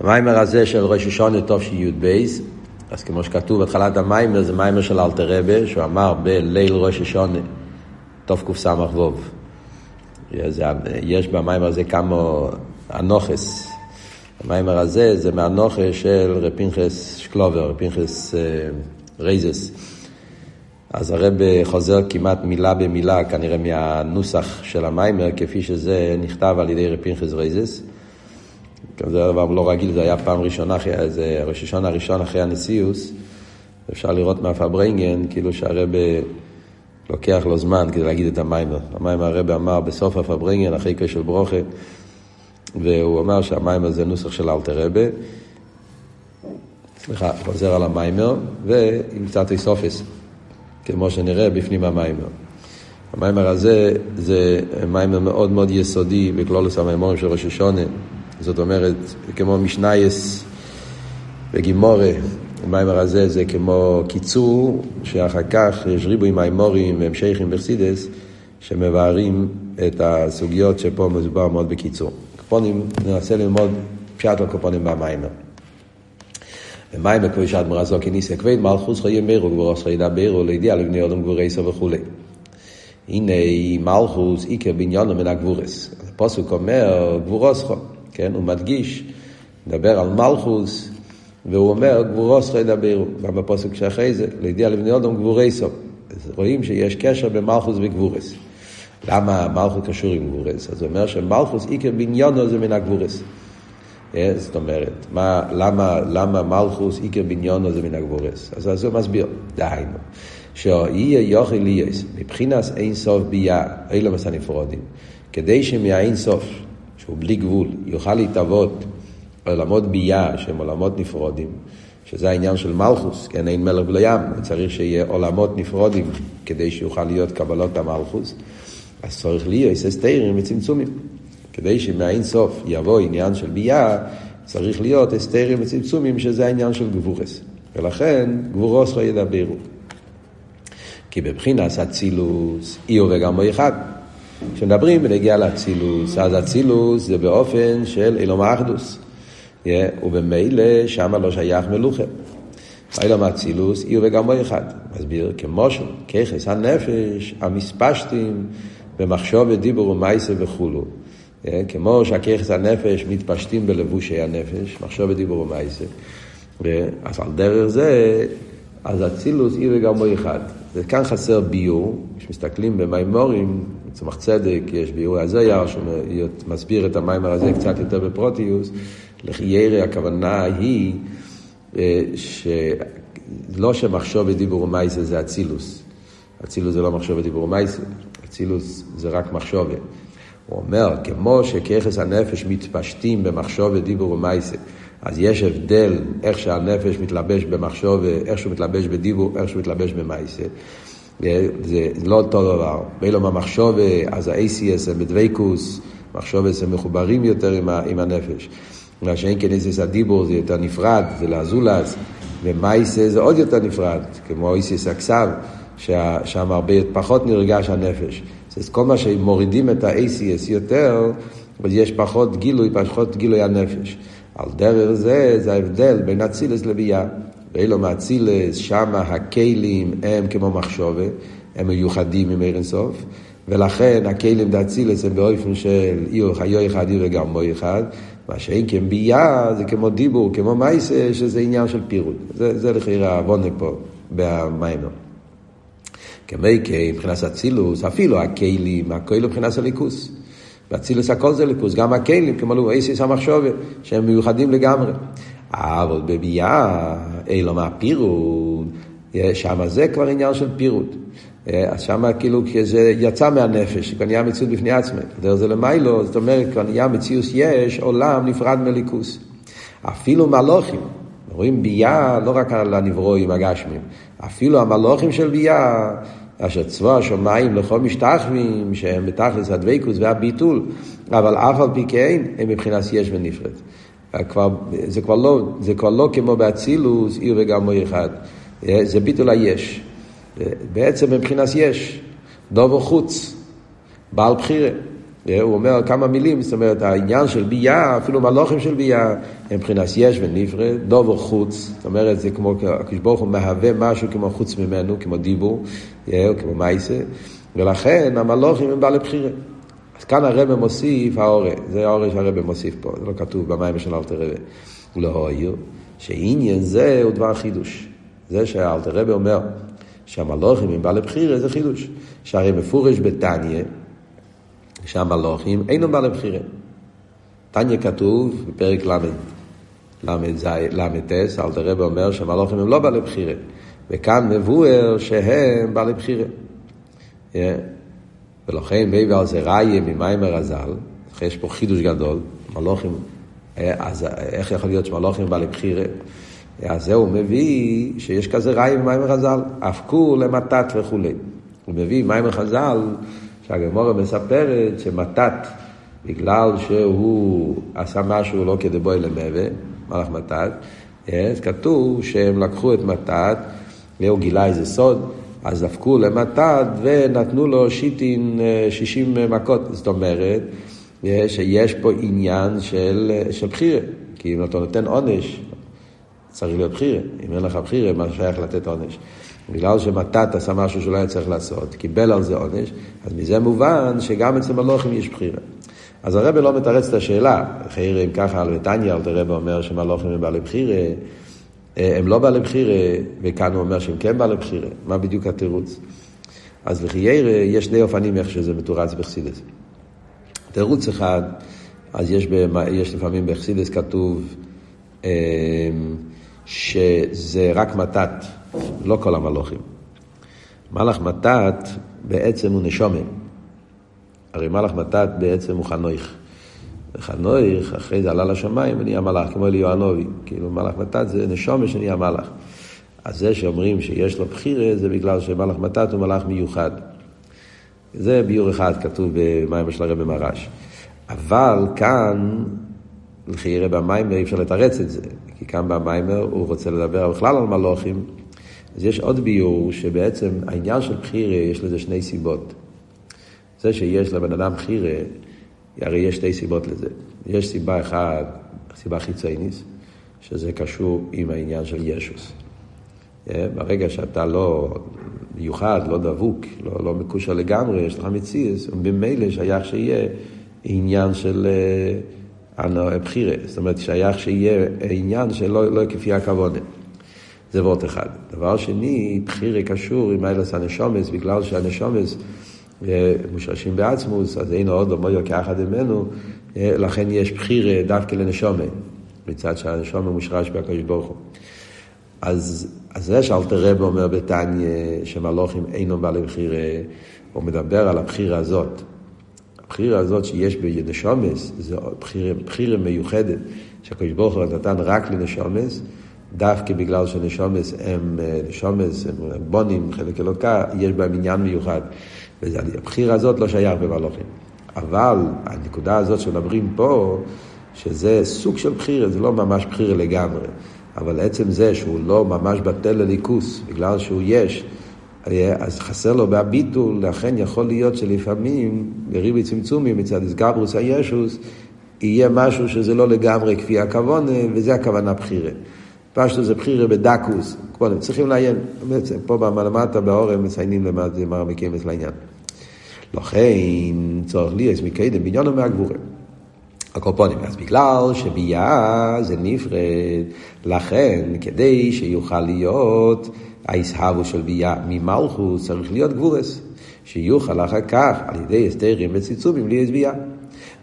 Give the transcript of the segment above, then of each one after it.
המאמר הזה של ראש השנה תשי"ב, אז כמו שכתוב בתחילת המאמר, זה מאמר של אלטער רבי, שהוא אמר בליל ראש השנה תקס"ו. יש במאמר הזה כמה הנחות. המאמר הזה זה מההנחות של ר' פנחס שקלובר, ר' פנחס אה, רייזעס. אז הרב חוזר כמעט מילה במילה, כנראה מהנוסח של המאמר, כפי שזה נכתב על ידי ר' פנחס רייזעס. זה דבר לא רגיל, זה היה פעם ראשונה, זה ראש השנה הראשון אחרי הנשיאות. אפשר לראות מהפארברענגען, כאילו שהרב לוקח לו זמן כדי להגיד את המאמר. המאמר הרב אמר בסוף הפארברענגען, אחרי כוס של ברכה, והוא אמר שהמאמר זה נוסח של אלטער רבי. סליחה, חוזר על המאמר, ועם קצת הוספות, כמו שנראה בפנים המאמר. המאמר הזה זה מיימר מאוד מאוד יסודי בכלולוס המיימורים של ראש השונה. זאת אומרת, כמו משנייס וגימורה, המיימר הזה זה כמו קיצור, שאחר כך יש ריבוי מיימורים והמשכים בחסידס, שמבארים את הסוגיות שפה מדובר מאוד בקיצור. קופונים, ננסה ללמוד פשט הקופונים במיימר. ומיימר כמו שאת מרזו כניסה כבד, מלכוס חיי מירו גבורוס חיי דברו, לידיע לבני אדם גבורי סו וכולי. הנה מלכוס איקר בניונו מן הגבורס. הפוסק אומר גבורוס חו. כן? הוא מדגיש, מדבר על מלכוס, והוא אומר, גבורוס חי דברו, גם בפוסק שאחרי זה, לידיע לבני אדם גבורי סוף. אז רואים שיש קשר בין מלכוס וגבורס. למה מלכוס קשור עם גבורס? אז הוא אומר שמלכוס עיקר בניונו זה מן הגבורס. אה, זאת אומרת, מה, למה, למה מלכוס עיקר בניונו זה מן הגבורס? אז, אז הוא מסביר, דהיינו, שאי יוכל ליאס, מבחינת אין סוף ביה, אלה מסנפרודים, כדי שמהאין סוף, שהוא בלי גבול, יוכל להתאבות עולמות בייה שהם עולמות נפרודים, שזה העניין של מלכוס, כן, אין מלך בלי ים, צריך שיהיה עולמות נפרודים כדי שיוכל להיות קבלות המלכוס, אז צריך להיות אסתרים וצמצומים. כדי שמהאין סוף יבוא עניין של בייה, צריך להיות אסתרים וצמצומים, שזה העניין של גבורס. ולכן גבורוס לא ידברו. כי בבחינת אצילוס, אי וגם אחד. כשמדברים בנגיע לאצילוס, אז אצילוס זה באופן של אילום האחדוס. Yeah, ובמילא שם לא שייך מלוכה. אילום האצילוס, עיר וגם אחד. מסביר, כמו של ככס הנפש, המספשטים במחשוב ודיבור ומייסה וכולו. Yeah, כמו שהככס הנפש מתפשטים בלבושי הנפש, מחשוב ודיבור ומייסה. אז על דרך זה, אז אצילוס עיר וגם אחד. וכאן חסר ביור, כשמסתכלים במימורים, צמח צדק, יש ביור הזויר, שמסביר את המיימר הזה קצת יותר בפרוטיוס, לחיירי הכוונה היא אה, שלא שמחשוב ודיבור ומייסה זה אצילוס. אצילוס זה לא מחשוב ודיבור ומייסה, אצילוס זה רק מחשוב. הוא אומר, כמו שככס הנפש מתפשטים במחשוב ודיבור ומייסה, אז יש הבדל איך שהנפש מתלבש במחשוב, איך שהוא מתלבש בדיבור, איך שהוא מתלבש במייסה. זה לא אותו דבר. ואילו במחשוב, אז ה-ACS הם בדוויקוס, מחשוב הם מחוברים יותר עם, עם הנפש. מה שאין כן איסיס הדיבור זה יותר נפרד, זה לאזולס, ומייסה זה עוד יותר נפרד, כמו איסיס הכסב, שם הרבה פחות נרגש הנפש. אז כל מה שמורידים את ה-ACS יותר, אז יש פחות גילוי, פחות גילוי הנפש. על דרך זה, זה ההבדל בין אצילס לביאה. ואילו מאצילס, שמה הכלים הם כמו מחשובה, הם מיוחדים עם ערן סוף, ולכן הכלים דאצילס הם באופן של איר חיו אחד איר וגם מו אחד, מה שאין כן ביאה זה כמו דיבור, כמו מייסה, שזה עניין של פירוט. זה, זה לכאורה העוונה פה במיימר. כמי כי מבחינת אצילוס, אפילו הכלים, הכל מבחינת הליכוס. באצילוס הכל זה ליכוס, גם הכלים, כמו לו אייסיס המחשובה, שהם מיוחדים לגמרי. אבל בביאה, אלו מה פירוט, שם זה כבר עניין של פירוט. אז שם כאילו זה יצא מהנפש, כבר נהיה מציאות בפני עצמם. דרך זה למיילו, זאת אומרת, כבר נהיה מציאות יש, עולם נפרד מליכוס. אפילו מלוכים, רואים ביאה לא רק על הנברואים הגשמים, אפילו המלוכים של ביאה, אשר צבא השמיים לכל משתחווים, שהם בתכלס הדבקוס והביטול, אבל אף על פי כן, הם מבחינת יש ונפרד. זה, כבר לא, זה כבר לא כמו באצילוס, עיר וגמו אחד. זה ביטול היש. בעצם מבחינת יש, דובו חוץ, בעל בחירה. הוא אומר כמה מילים, זאת אומרת, העניין של ביאה, אפילו מלוכים של ביאה, הם מבחינת יש ונפרד, דובר חוץ, זאת אומרת, זה כמו, הקדוש ברוך הוא מהווה משהו כמו חוץ ממנו, כמו דיבור, או כמו מייסה, ולכן המלוכים הם בעלי בחירה. אז כאן הרב מוסיף האורה, זה האורה שהרב מוסיף פה, זה לא כתוב במים של אלתר רבי. לא העיר, שעניין זה הוא דבר חידוש. זה שאלתר רבי אומר שהמלוכים הם בעלי בחירה זה חידוש. שהרי מפורש בתניא, שהמלוכים אינם בעלי בחירה. תניא כתוב בפרק ל"ט, אלתר רבי אומר שהמלוכים הם לא בעלי בחירה. וכאן מבואר שהם בעלי בחירה. ולכן מביא על זה ראיה ממיימר הז"ל, יש פה חידוש גדול, מלוכים, אז איך יכול להיות שמלוכים בעלי בחירה? אז זה הוא מביא שיש כזה ראי במיימר חז"ל, אבקו למתת וכולי. הוא מביא מיימר חז"ל, שהגמורה מספרת שמתת, בגלל שהוא עשה משהו לא כדי בואי למבה, מלאך מתת, אז כתוב שהם לקחו את מתת, והוא גילה איזה סוד, אז דפקו למתת ונתנו לו שיטין 60 מכות. זאת אומרת, שיש פה עניין של, של בחירה. כי אם אתה נותן עונש, צריך להיות בחירה. אם אין לך בחירה, מה שייך לתת עונש? בגלל שמתת עשה משהו שהוא לא היה צריך לעשות, קיבל על זה עונש, אז מזה מובן שגם אצל מלוכים יש בחירה. אז הרב לא מתרץ את השאלה, חייר אם ככה על ותניא, אל תראה אומר שמלוכים הם בעלי בחירה, הם לא בעלי בחירה, וכאן הוא אומר שהם כן בעלי בחירה, מה בדיוק התירוץ? אז לחייר יש שני אופנים איך שזה מתורץ בחסידס. תירוץ אחד, אז יש, במה, יש לפעמים בחסידס כתוב אמ, שזה רק מתת, לא כל המלוכים. מלאך מתת בעצם הוא נשומן. הרי מלאך מתת בעצם הוא חנויך. וחנויך, אחרי זה עלה לשמיים ונהיה מלאך, כמו אליהו הנובי. כאילו מלאך מתת זה נשומן שנהיה מלאך. אז זה שאומרים שיש לו בחירה זה בגלל שמלאך מתת הוא מלאך מיוחד. זה ביור אחד כתוב במים של הרבי מרש. אבל כאן, לכי יראה במים אי אפשר לתרץ את זה. כי כאן במיימר הוא רוצה לדבר בכלל על מלוכים, אז יש עוד ביור שבעצם העניין של בחירה יש לזה שני סיבות. זה שיש לבן אדם בחירה, הרי יש שתי סיבות לזה. יש סיבה אחת, סיבה חיצייניס, שזה קשור עם העניין של ישוס. אה, ברגע שאתה לא מיוחד, לא דבוק, לא, לא מקושר לגמרי, יש לך מציאס, וממילא שייך שיהיה עניין של... הבחירה, זאת אומרת שייך שיהיה עניין שלא לא כפי הכוונה. זה וורט אחד. דבר שני, בחירה קשור עם איילס הנשומס, בגלל שהנשומס אה, מושרשים בעצמוס, אז אין עוד לא מויו כאחד ממנו, אה, לכן יש בחירה דווקא לנשומה, מצד שהנשומה מושרש בהקדוש ברוך הוא. אז, אז זה שאלתר רב אומר בתניא שמלוכים אינו בעלי בחירה, הוא מדבר על הבחירה הזאת. הבחירה הזאת שיש בנשומס, זו בחירה, בחירה מיוחדת שהקדוש ברוך הוא נתן רק לנשומס, דווקא בגלל שנשומס הם אה, נשומס, הם בונים, חלק אלוקה, יש בהם עניין מיוחד. והבחירה הזאת לא שייך במלוכים. אבל הנקודה הזאת שמדברים פה, שזה סוג של בחירה, זה לא ממש בחירה לגמרי. אבל עצם זה שהוא לא ממש בטל לליכוס, בגלל שהוא יש, אז חסר לו בהביטול, לכן יכול להיות שלפעמים, בריבי צמצומי מצד איסגברוס הישוס, יהיה משהו שזה לא לגמרי כפי הכוונה, וזה הכוונה בחירה. פשטו זה בחירה בדקוס, כבר צריכים לעיין, בעצם פה למטה באורם מציינים למטה מה מקיימס לעניין. לכן צורך לי אז מקדם בניון מהגבורים. הקופונים, אז בגלל שביאה זה נפרד, לכן כדי שיוכל להיות האיסהבו של ביאה ממלכות צריך להיות גבורס, שיוכל אחר כך על ידי הסתרים וציצומים בלי ביאה.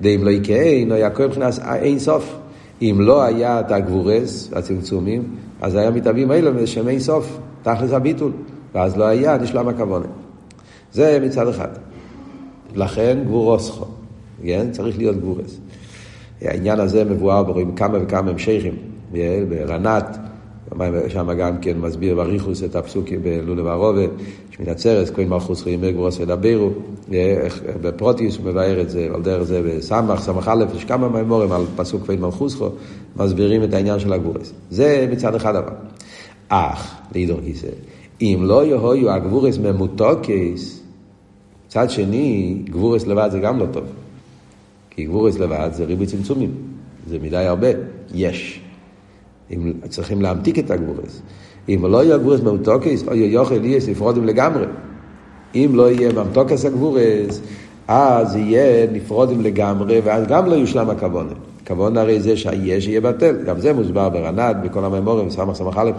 ואם לא יקרה, לא יעקב מבחינת אין סוף. אם לא היה את הגבורס, הצמצומים, אז היה מתאבים האלה בשם אין סוף, תכלס הביטול, ואז לא היה נשלם הכוונה. זה מצד אחד. לכן גבורוסכו, כן? צריך להיות גבורס. העניין הזה מבואר ברואים כמה וכמה המשכים, ברנת, שם גם כן מסביר בריחוס את הפסוקים בלולו וערובה, שמן הצרס, כהן מלכוס חיים גבורוס ודברו, בפרוטיוס הוא מבאר את זה, על דרך זה בסמך, סמך א', יש כמה מימורים על פסוק כהן מלכוסכו, מסבירים את העניין של הגבורס. זה מצד אחד אבל. אך, לידור גיסא, אם לא יהיו הגבורס ממותוקס, מצד שני, גבורס לבד זה גם לא טוב. כי גבורס לבד זה ריבוי צמצומים, זה מדי הרבה, יש. אם צריכים להמתיק את הגבורס. אם לא יהיה גבורס מאותוקס, או יוכל ליאס נפרודים לגמרי. אם לא יהיה ממתוקס הגבורס, אז יהיה נפרודים לגמרי, ואז גם לא יושלם הכוונה. כוונה הרי זה שהיש יהיה בטל. גם זה מוסבר ברנ"ד, בכל המימורים, סמ"ך סמ"ך א',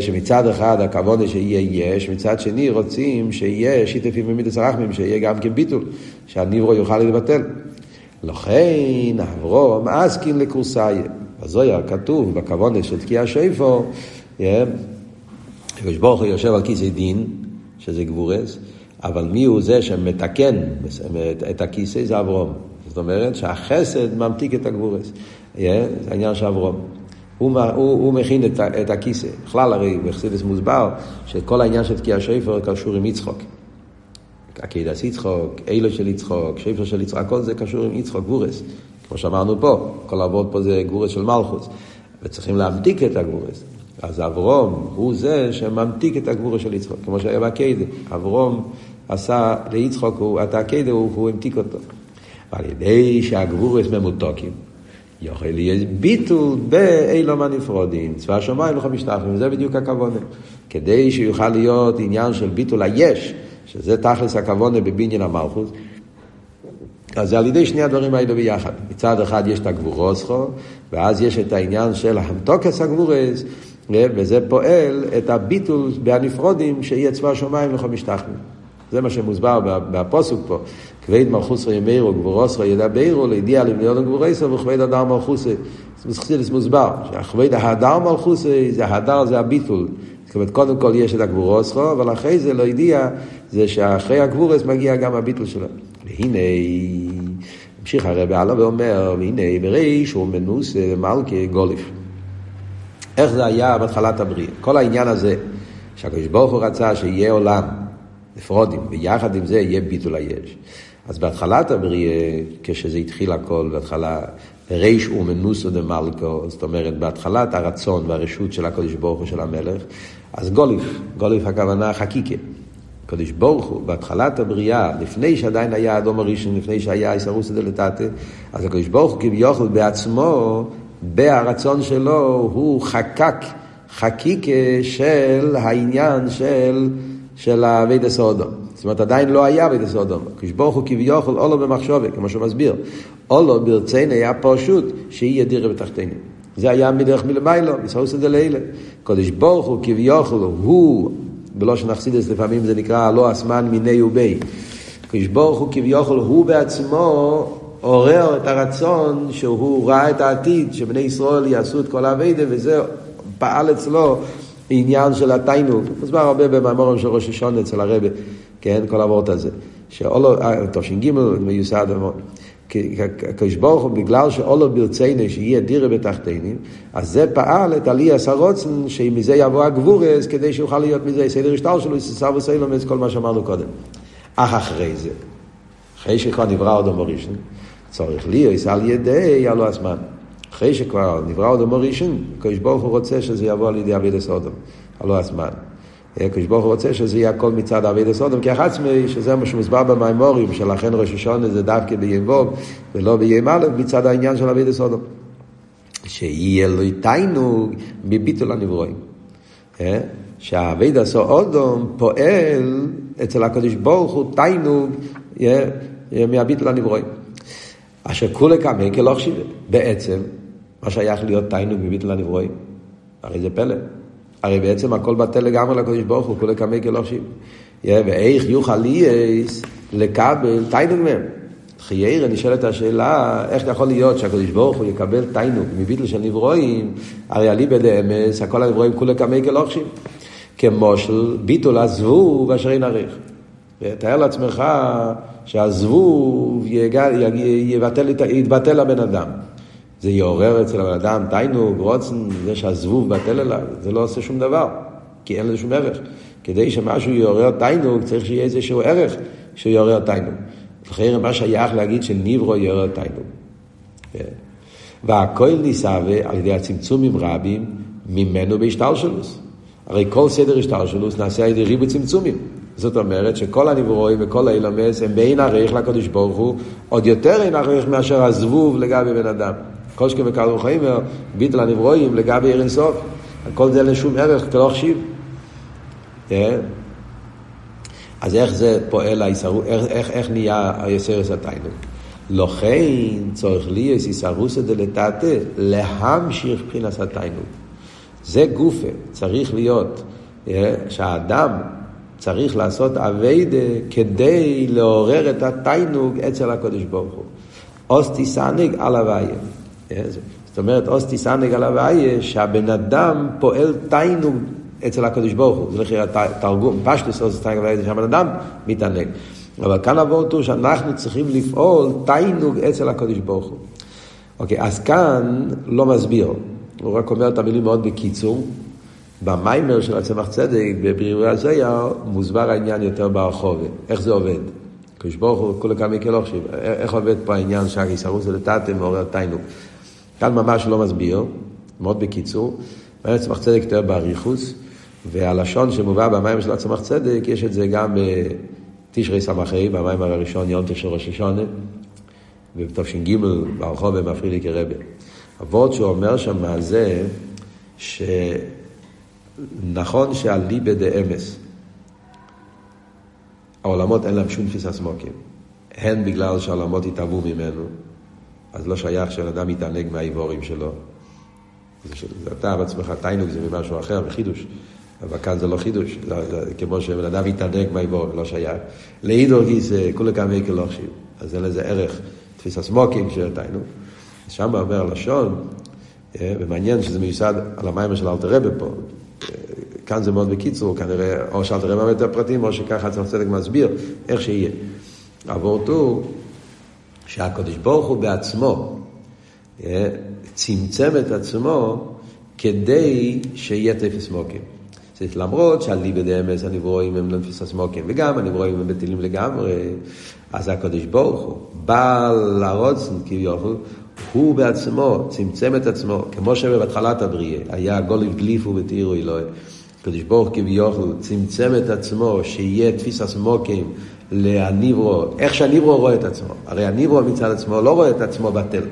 שמצד אחד הכוונה שיהיה יש, מצד שני רוצים שיהיה שיתפים במידס הרחמים, שיהיה גם כן ביטול, שהניברו יוכל להתבטל. לכן אברום אסקין לקורסאי. בזויה כתוב בכוונה של תקיע שיפו, הקדוש ברוך הוא יושב על כיסא דין, שזה גבורס, אבל מי הוא זה שמתקן את הכיסא? זה אברום. זאת אומרת שהחסד ממתיק את הגבורס. זה העניין של אברום. הוא, הוא, הוא מכין את, את הכיסא. בכלל הרי בחסידס מוסבר שכל העניין של תקיע שפר קשור עם יצחוק. עקידס יצחוק, אילו של יצחוק, שפר של יצחוק, הכל זה קשור עם יצחוק, גבורס. כמו שאמרנו פה, כל העבוד פה זה גבורס של מלכוס. וצריכים להמתיק את הגבורס. אז אברום הוא זה שממתיק את הגבורה של יצחוק, כמו שהיה בעקדה. אברום עשה ליצחוק, הוא, את העקדה, הוא, הוא המתיק אותו. ועל ידי שהגבורס ממותוקים, יכול להיות ביטול באילום הנפרודים, צבא השמיים לך משתחררים, זה בדיוק הכוונה. כדי שיוכל להיות עניין של ביטול היש, שזה תכלס הכוונה בבניין המלכוס, אז זה על ידי שני הדברים האלו ביחד. מצד אחד יש את הגבורוסכו, ואז יש את העניין של המתוקס הגבורס, וזה פועל את הביטול בהנפרודים שיהיה צבא השמיים לכל משתחווים. זה מה שמוסבר בפוסוק פה. כבד מלכוס רעי מאירו גבורוס רעי ידע באירו לידיע לבניון גבורסו וכבד הדר מלכוסי. זה מוסבר, שכבד ההדר מלכוסי זה ההדר זה הביטול. זאת אומרת, קודם כל יש את הגבורוסו, אבל אחרי זה לא ידיע, זה שאחרי הגבורס מגיע גם הביטול שלו. והנה, המשיך הרב הלאה ואומר, והנה בריש הוא מנוס מלכי גוליף. איך זה היה בהתחלת הבריאה. כל העניין הזה, שהקדוש ברוך הוא רצה שיהיה עולם, נפרודים, ויחד עם זה יהיה ביטול היש. אז בהתחלת הבריאה, כשזה התחיל הכל, בהתחלה, ריש ומנוסו דמלכו, זאת אומרת, בהתחלת הרצון והרשות של הקדוש ברוך הוא של המלך, אז גוליף, גוליף הכוונה חקיקה. הקדוש ברוך הוא, בהתחלת הבריאה, לפני שעדיין היה אדום הראשון, לפני שהיה איסרוסא דלתתא, אז הקדוש ברוך הוא כביכול בעצמו בהרצון שלו הוא חקק חקיקה של העניין של, של אבי סודום. זאת אומרת, עדיין לא אבי אבידע סודום. כשברוך הוא כביכול אולו במחשובת, כמו שהוא מסביר. אולו ברצינו היה פשוט שיהיה דירה בתחתינו. זה היה מדרך מלמיילו, זה לאלה. קודש ברוך הוא כביכול הוא, בלושן אכסידס לפעמים זה נקרא לא אסמן מיני ובי. קודש ברוך הוא כביכול הוא בעצמו עורר את הרצון שהוא ראה את העתיד, שבני ישראל יעשו את כל האביידה, וזה פעל אצלו עניין של התיינוג. מוסבר הרבה במאמורים של ראש השונה אצל הרבה, כן, כל הוורט הזה. שאולו, תש"ג מיוסד, הקדוש ברוך הוא, בגלל שאולו ברצינו שיהיה דירה בתחתינים, אז זה פעל את עליאס הרוצן, שמזה יבוא הגבורס, כדי שיוכל להיות מזה סדר השטר שלו, ססר וסיילומס, כל מה שאמרנו קודם. אך אחרי זה, אחרי שכבר נברא עוד המורישן, צורך ליאוס על ידי הלא הזמן. אחרי שכבר נברא עוד ראשון, הקדוש ברוך הוא רוצה שזה יבוא על ידי אבידע סודום, הלא הזמן. הקדוש ברוך הוא רוצה שזה יהיה הכל מצד אבידע סודום, כי עצמי, שזה מה שמוסבר במימורים, שלכן ראש השונה זה דווקא ביום ווב, ולא ביום א', מצד העניין של אבידע סודום. שיהיה לו איתנו מביטול הנברואים. שהאבידע סודום פועל אצל הקדוש ברוך הוא תיינוג מהביטול הנברואים. אשר כולי קמי כלוך שיבה. בעצם, מה שייך להיות תיינוג מביטל הנברואים? הרי זה פלא. הרי בעצם הכל בטל לגמרי לקדוש ברוך הוא, כולי קמי כלוך שיבה. ואיך יוכל ליאס לקבל תיינוג מהם? חיירה נשאלת השאלה, איך יכול להיות שהקדוש ברוך הוא יקבל תיינוג מביטל של נברואים, הרי עלי בדאמס, הכל הנברואים כולי שיבה. כמו של ביטול עזבו ואשר אין עריך. תאר לעצמך שהזבוב יבטל, יתבטל לבן אדם. זה יעורר אצל הבן אדם תיינוג, רוצן, זה שהזבוב בטל אליו, זה לא עושה שום דבר, כי אין לזה שום ערך. כדי שמשהו יעורר תיינוג, צריך שיהיה איזשהו ערך שיעורר תיינוג. לכן מה שייך להגיד שניברו יעורר תיינוג. כן. והכל ניסווה על ידי הצמצומים רבים ממנו בהשתלשלוס. הרי כל סדר השתלשלוס נעשה על ידי ריבוי צמצומים. זאת אומרת שכל הנברואים וכל האילומס הם בין עריך לקדוש ברוך הוא, עוד יותר אין עריך מאשר הזבוב לגבי בן אדם. שכם וקל וחיימר, ביטל הנברואים לגבי עיר אינסוף. כל זה לשום ערך כלא חשיב. כן? אז איך זה פועל איך, איך, איך נהיה היסרס התיינוק? לכן צורך לי איסרוסא דלתתא להמשיך מבחינת התיינוק. זה גופה, צריך להיות אה, שהאדם צריך לעשות אביידה כדי לעורר את התיינוג אצל הקדוש ברוך הוא. אז תתענג על הוויה. זאת אומרת, אז תתענג על הוויה, שהבן אדם פועל תענוג אצל הקדוש ברוך הוא. זה לכי התרגום, פשטות אז תתענג על הוויה, שהבן אדם מתענג. אבל כאן הווארט הוא שאנחנו צריכים לפעול תענוג אצל הקדוש ברוך הוא. אוקיי, אז כאן לא מסביר, הוא רק אומר את המילים מאוד בקיצור. במאמר של הצמח צדק, בביאורי הזוהר, מוסבר העניין יותר ברחבה. איך זה עובד? קדוש ברוך הוא, כולי כמה חשיב. איך עובד פה העניין שהגיסרוס זה לטאטה מעורר תיינוג? כאן ממש לא מסביר, מאוד בקיצור. בצמח צדק יותר באריכוס, והלשון שמובא במיימר של הצמח צדק, יש את זה גם בתשרי סמכי, במיימר הראשון, יום תשע ראש השונה, ובתש"ג ברחוב במפרידי כרבה. אבות שהוא אומר שם זה, שנכון שהליבה דאמס, העולמות אין להם שום תפיסה סמוקים. הן בגלל שהעולמות התאהבו ממנו, אז לא שייך שאדם יתענג מהאיבורים שלו. זה, זה אתה בעצמך, תיינוג זה ממשהו אחר, מחידוש. אבל כאן זה לא חידוש, לא, כמו שבן אדם יתענג מהאיבורים, לא שייך. לאידור גיסא, כולי כאן ויקל לא חשיב. אז אין לזה ערך, תפיסה סמוקים של תיינוג. שם אומר הלשון, אה, ומעניין שזה מיוסד על המים של אלתר רבי פה. אה, כאן זה מאוד בקיצור, כנראה, או שאלתר רבי יותר פרטים, או שככה צריך צדק מסביר, איך שיהיה. עבורתו, הוא שהקדוש ברוך הוא בעצמו אה, צמצם את עצמו כדי שיהיה תפס מוקים. זאת למרות שהליבא דאמס הנברואים הם לא תפיסה סמוקים, וגם הנברואים הם בטלים לגמרי, אז הקדוש ברוך הוא בא לרוצן כביכול, הוא בעצמו צמצם את עצמו, כמו שבהתחלת הבריאה היה גוליב גליפו ותירו אלוהי. הקדוש ברוך כביכול צמצם את עצמו שיהיה תפיסה סמוקים להניברו, איך שהניברו רואה את עצמו. הרי הניברו מצד עצמו לא רואה את עצמו בטל.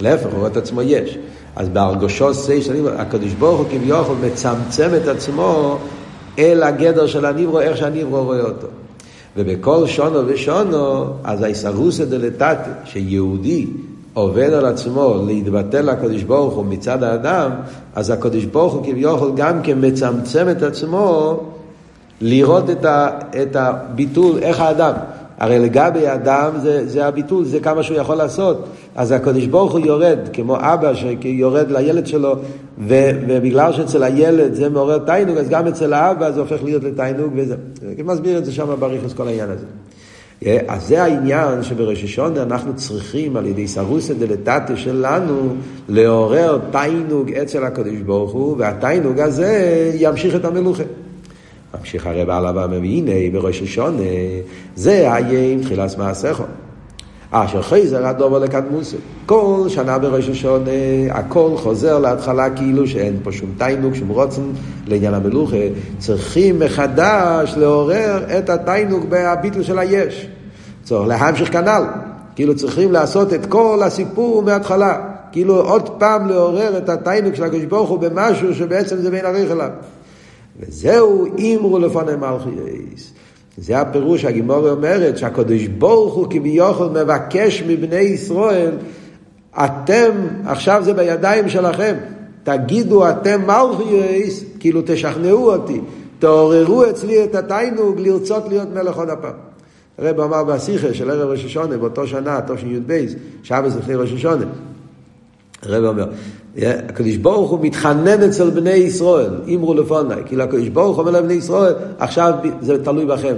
להפך, הוא רואה את עצמו יש. אז בהרגושו סי של הניברו, הקדוש ברוך הוא כביכול מצמצם את עצמו אל הגדר של הניברו, איך שהניברו רואה אותו. ובכל שונו ושונו, אז האיסרוסא דלתתא, שיהודי עובד על עצמו להתבטל לקדוש ברוך הוא מצד האדם, אז הקדוש ברוך הוא כביכול גם כן מצמצם את עצמו לראות את, ה, את הביטול, איך האדם. הרי לגבי האדם זה, זה הביטול, זה כמה שהוא יכול לעשות. אז הקדוש ברוך הוא יורד, כמו אבא שיורד לילד שלו, ו, ובגלל שאצל הילד זה מעורר תיינוג, אז גם אצל האבא זה הופך להיות לתיינוג, וזה. מסביר את זה שם בריחוס כל העניין הזה. אז זה העניין שבראש השונה אנחנו צריכים על ידי סרוסא דלתתא שלנו לעורר תיינוג אצל הקדוש ברוך הוא, והתיינוג הזה ימשיך את המלוכה. ממשיך הרב עליו ומביא, הנה בראש השונה, זה היה עם תחילת מעשיכו. אשר חייזר הדובר לקדמוסו. כל שנה בראש השונה הכל חוזר להתחלה כאילו שאין פה שום תיינוג, שום רוצן לעניין המלוכה. צריכים מחדש לעורר את התיינוג בהביטל של היש. צריך להמשיך כנ"ל. כאילו צריכים לעשות את כל הסיפור מההתחלה. כאילו עוד פעם לעורר את התיינוג של הקדוש ברוך הוא במשהו שבעצם זה בין עריך אליו. וזהו אימרו לפני מלכייס. זה הפירוש, הגימורי אומרת שהקדוש ברוך הוא כביכול מבקש מבני ישראל, אתם, עכשיו זה בידיים שלכם, תגידו אתם מלכייס, כאילו תשכנעו אותי, תעוררו אצלי את התיינוג לרצות להיות מלך עוד הפעם. הרב אמר בשיחה של ערב ראש השונה, באותו שנה, תשי"ב, שבס לפני ראש השונה. הרב אומר, הקדוש ברוך הוא מתחנן אצל בני ישראל, אמרו לפונאי, כאילו הקדוש ברוך אומר לבני ישראל, עכשיו זה תלוי בכם.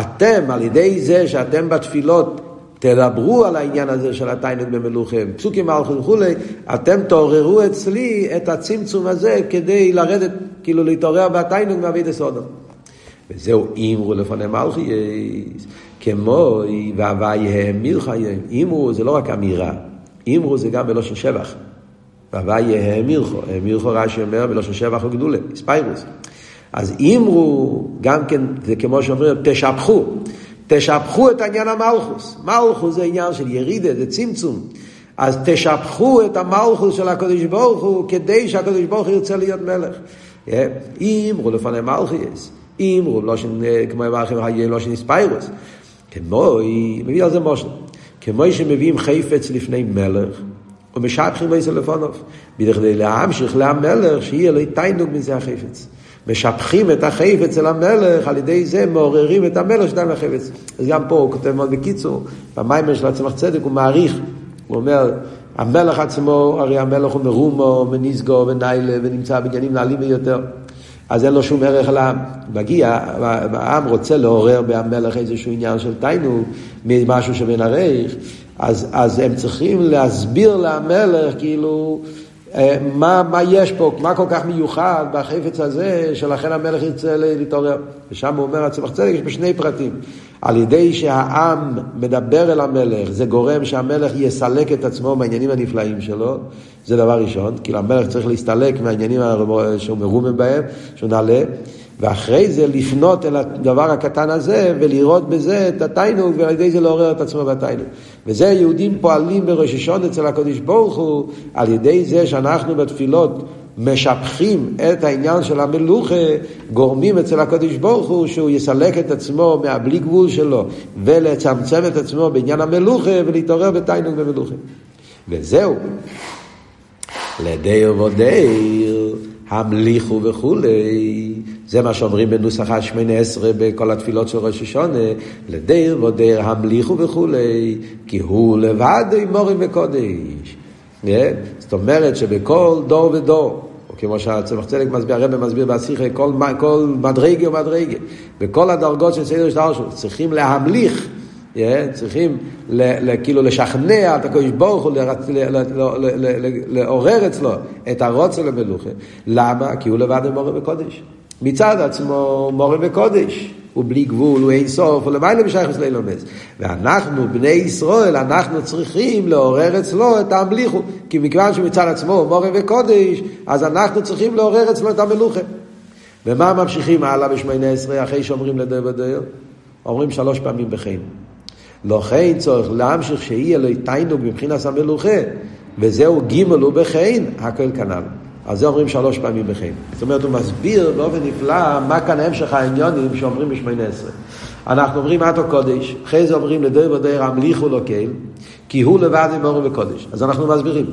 אתם, על ידי זה שאתם בתפילות תדברו על העניין הזה של התיינוג במלוכם, פסוקים מלכות וכולי, אתם תעוררו אצלי את הצמצום הזה כדי לרדת, כאילו להתעורר בתיינוג מאביד הסודו. וזהו אמרו לפני מלכי, כמו והווי האמיר חיים. אמרו זה לא רק אמירה, אמרו זה גם בלושן שבח. והווי האמירכו, האמירכו רש"י אומר בלושן שבח וגדולה, ספיירוס. אז אמרו, גם כן, זה כמו שאומרים, תשבחו. תשבחו את עניין המלכוס. מלכוס זה עניין של ירידה, זה צמצום. אז תשבחו את המלכוס של הקדוש ברוך הוא כדי שהקדוש ברוך הוא ירצה להיות מלך. אמרו לפני מלכיס, אמרו, לא כמו אמרתם, לא שנספיירוס. כמו, מביא על זה מושל. כמו שמביאים חפץ לפני מלך, ומשבחים איזה לפניו. בכדי להמשיך למלך, שיהיה לו תיינוג מזה החפץ. משבחים את החפץ אצל המלך, על ידי זה מעוררים את המלך שדן לחפץ. אז גם פה הוא כותב מאוד בקיצור, במיימר של הצמח צדק הוא מעריך, הוא אומר, המלך עצמו, הרי המלך הוא מרומו, מניסגו וניילה, ונמצא בעניינים נעלים ביותר. אז אין לו שום ערך על העם. מגיע, העם רוצה לעורר בהמלך איזשהו עניין של תיינוג, ממשהו שבין הרייך, אז, אז הם צריכים להסביר למלך, כאילו, מה, מה יש פה, מה כל כך מיוחד בחפץ הזה, שלכן המלך ירצה להתעורר. ושם הוא אומר, הצמח צדק יש בשני פרטים. על ידי שהעם מדבר אל המלך, זה גורם שהמלך יסלק את עצמו מהעניינים הנפלאים שלו, זה דבר ראשון, כאילו המלך צריך להסתלק מהעניינים שהוא מרומם בהם, שהוא נעלה, ואחרי זה לפנות אל הדבר הקטן הזה ולראות בזה את התיינוג ועל ידי זה לעורר את עצמו בתיינוג. וזה יהודים פועלים בראש השון אצל הקדוש ברוך הוא על ידי זה שאנחנו בתפילות משבחים את העניין של המלוכה, גורמים אצל הקדוש ברוך הוא שהוא יסלק את עצמו מהבלי גבול שלו ולצמצם את עצמו בעניין המלוכה ולהתעורר בתיינוג במלוכה. וזהו. לדיר ודיר, המליכו וכולי. זה מה שאומרים בנוסח השמונה עשרה בכל התפילות של ראש השונה, לדיר ודיר המליכו וכולי, כי הוא לבד מורים וקודש. זאת אומרת שבכל דור ודור, או כמו שהצמח צדק מסביר, הרב מסביר בשיחה, כל, כל מדרגה ומדרגה, בכל הדרגות של סדר שטר צריכים להמליך. Yeah, צריכים כאילו לשכנע את הקדוש ברוך הוא, לעורר אצלו את הרוצה למלוכה. למה? כי הוא לבד מורה בקודש. מצד עצמו מורה בקודש. הוא בלי גבול, הוא אין סוף, הוא למעלה בשייכוס לאילומס. ואנחנו, בני ישראל, אנחנו צריכים לעורר אצלו את המליכו. כי מכיוון שמצד עצמו הוא מורה וקודש, אז אנחנו צריכים לעורר אצלו את המלוכה. ומה ממשיכים הלאה בשמונה עשרה, אחרי שאומרים לדר ודר? אומרים שלוש פעמים בחיים. לא כן צורך להמשיך שיהיה לו תיינוג מבחינת המלוכה, וזהו גימל ובחין, הכל כנ"ל. על זה אומרים שלוש פעמים בחיים. זאת אומרת, הוא מסביר באופן נפלא מה כאן המשך העניונים שאומרים בשמונה עשרה. אנחנו אומרים עתו קודש, אחרי זה אומרים לדויר ודויר המליכו לו קהל, כי הוא לבד עם אורו וקודש. אז אנחנו מסבירים.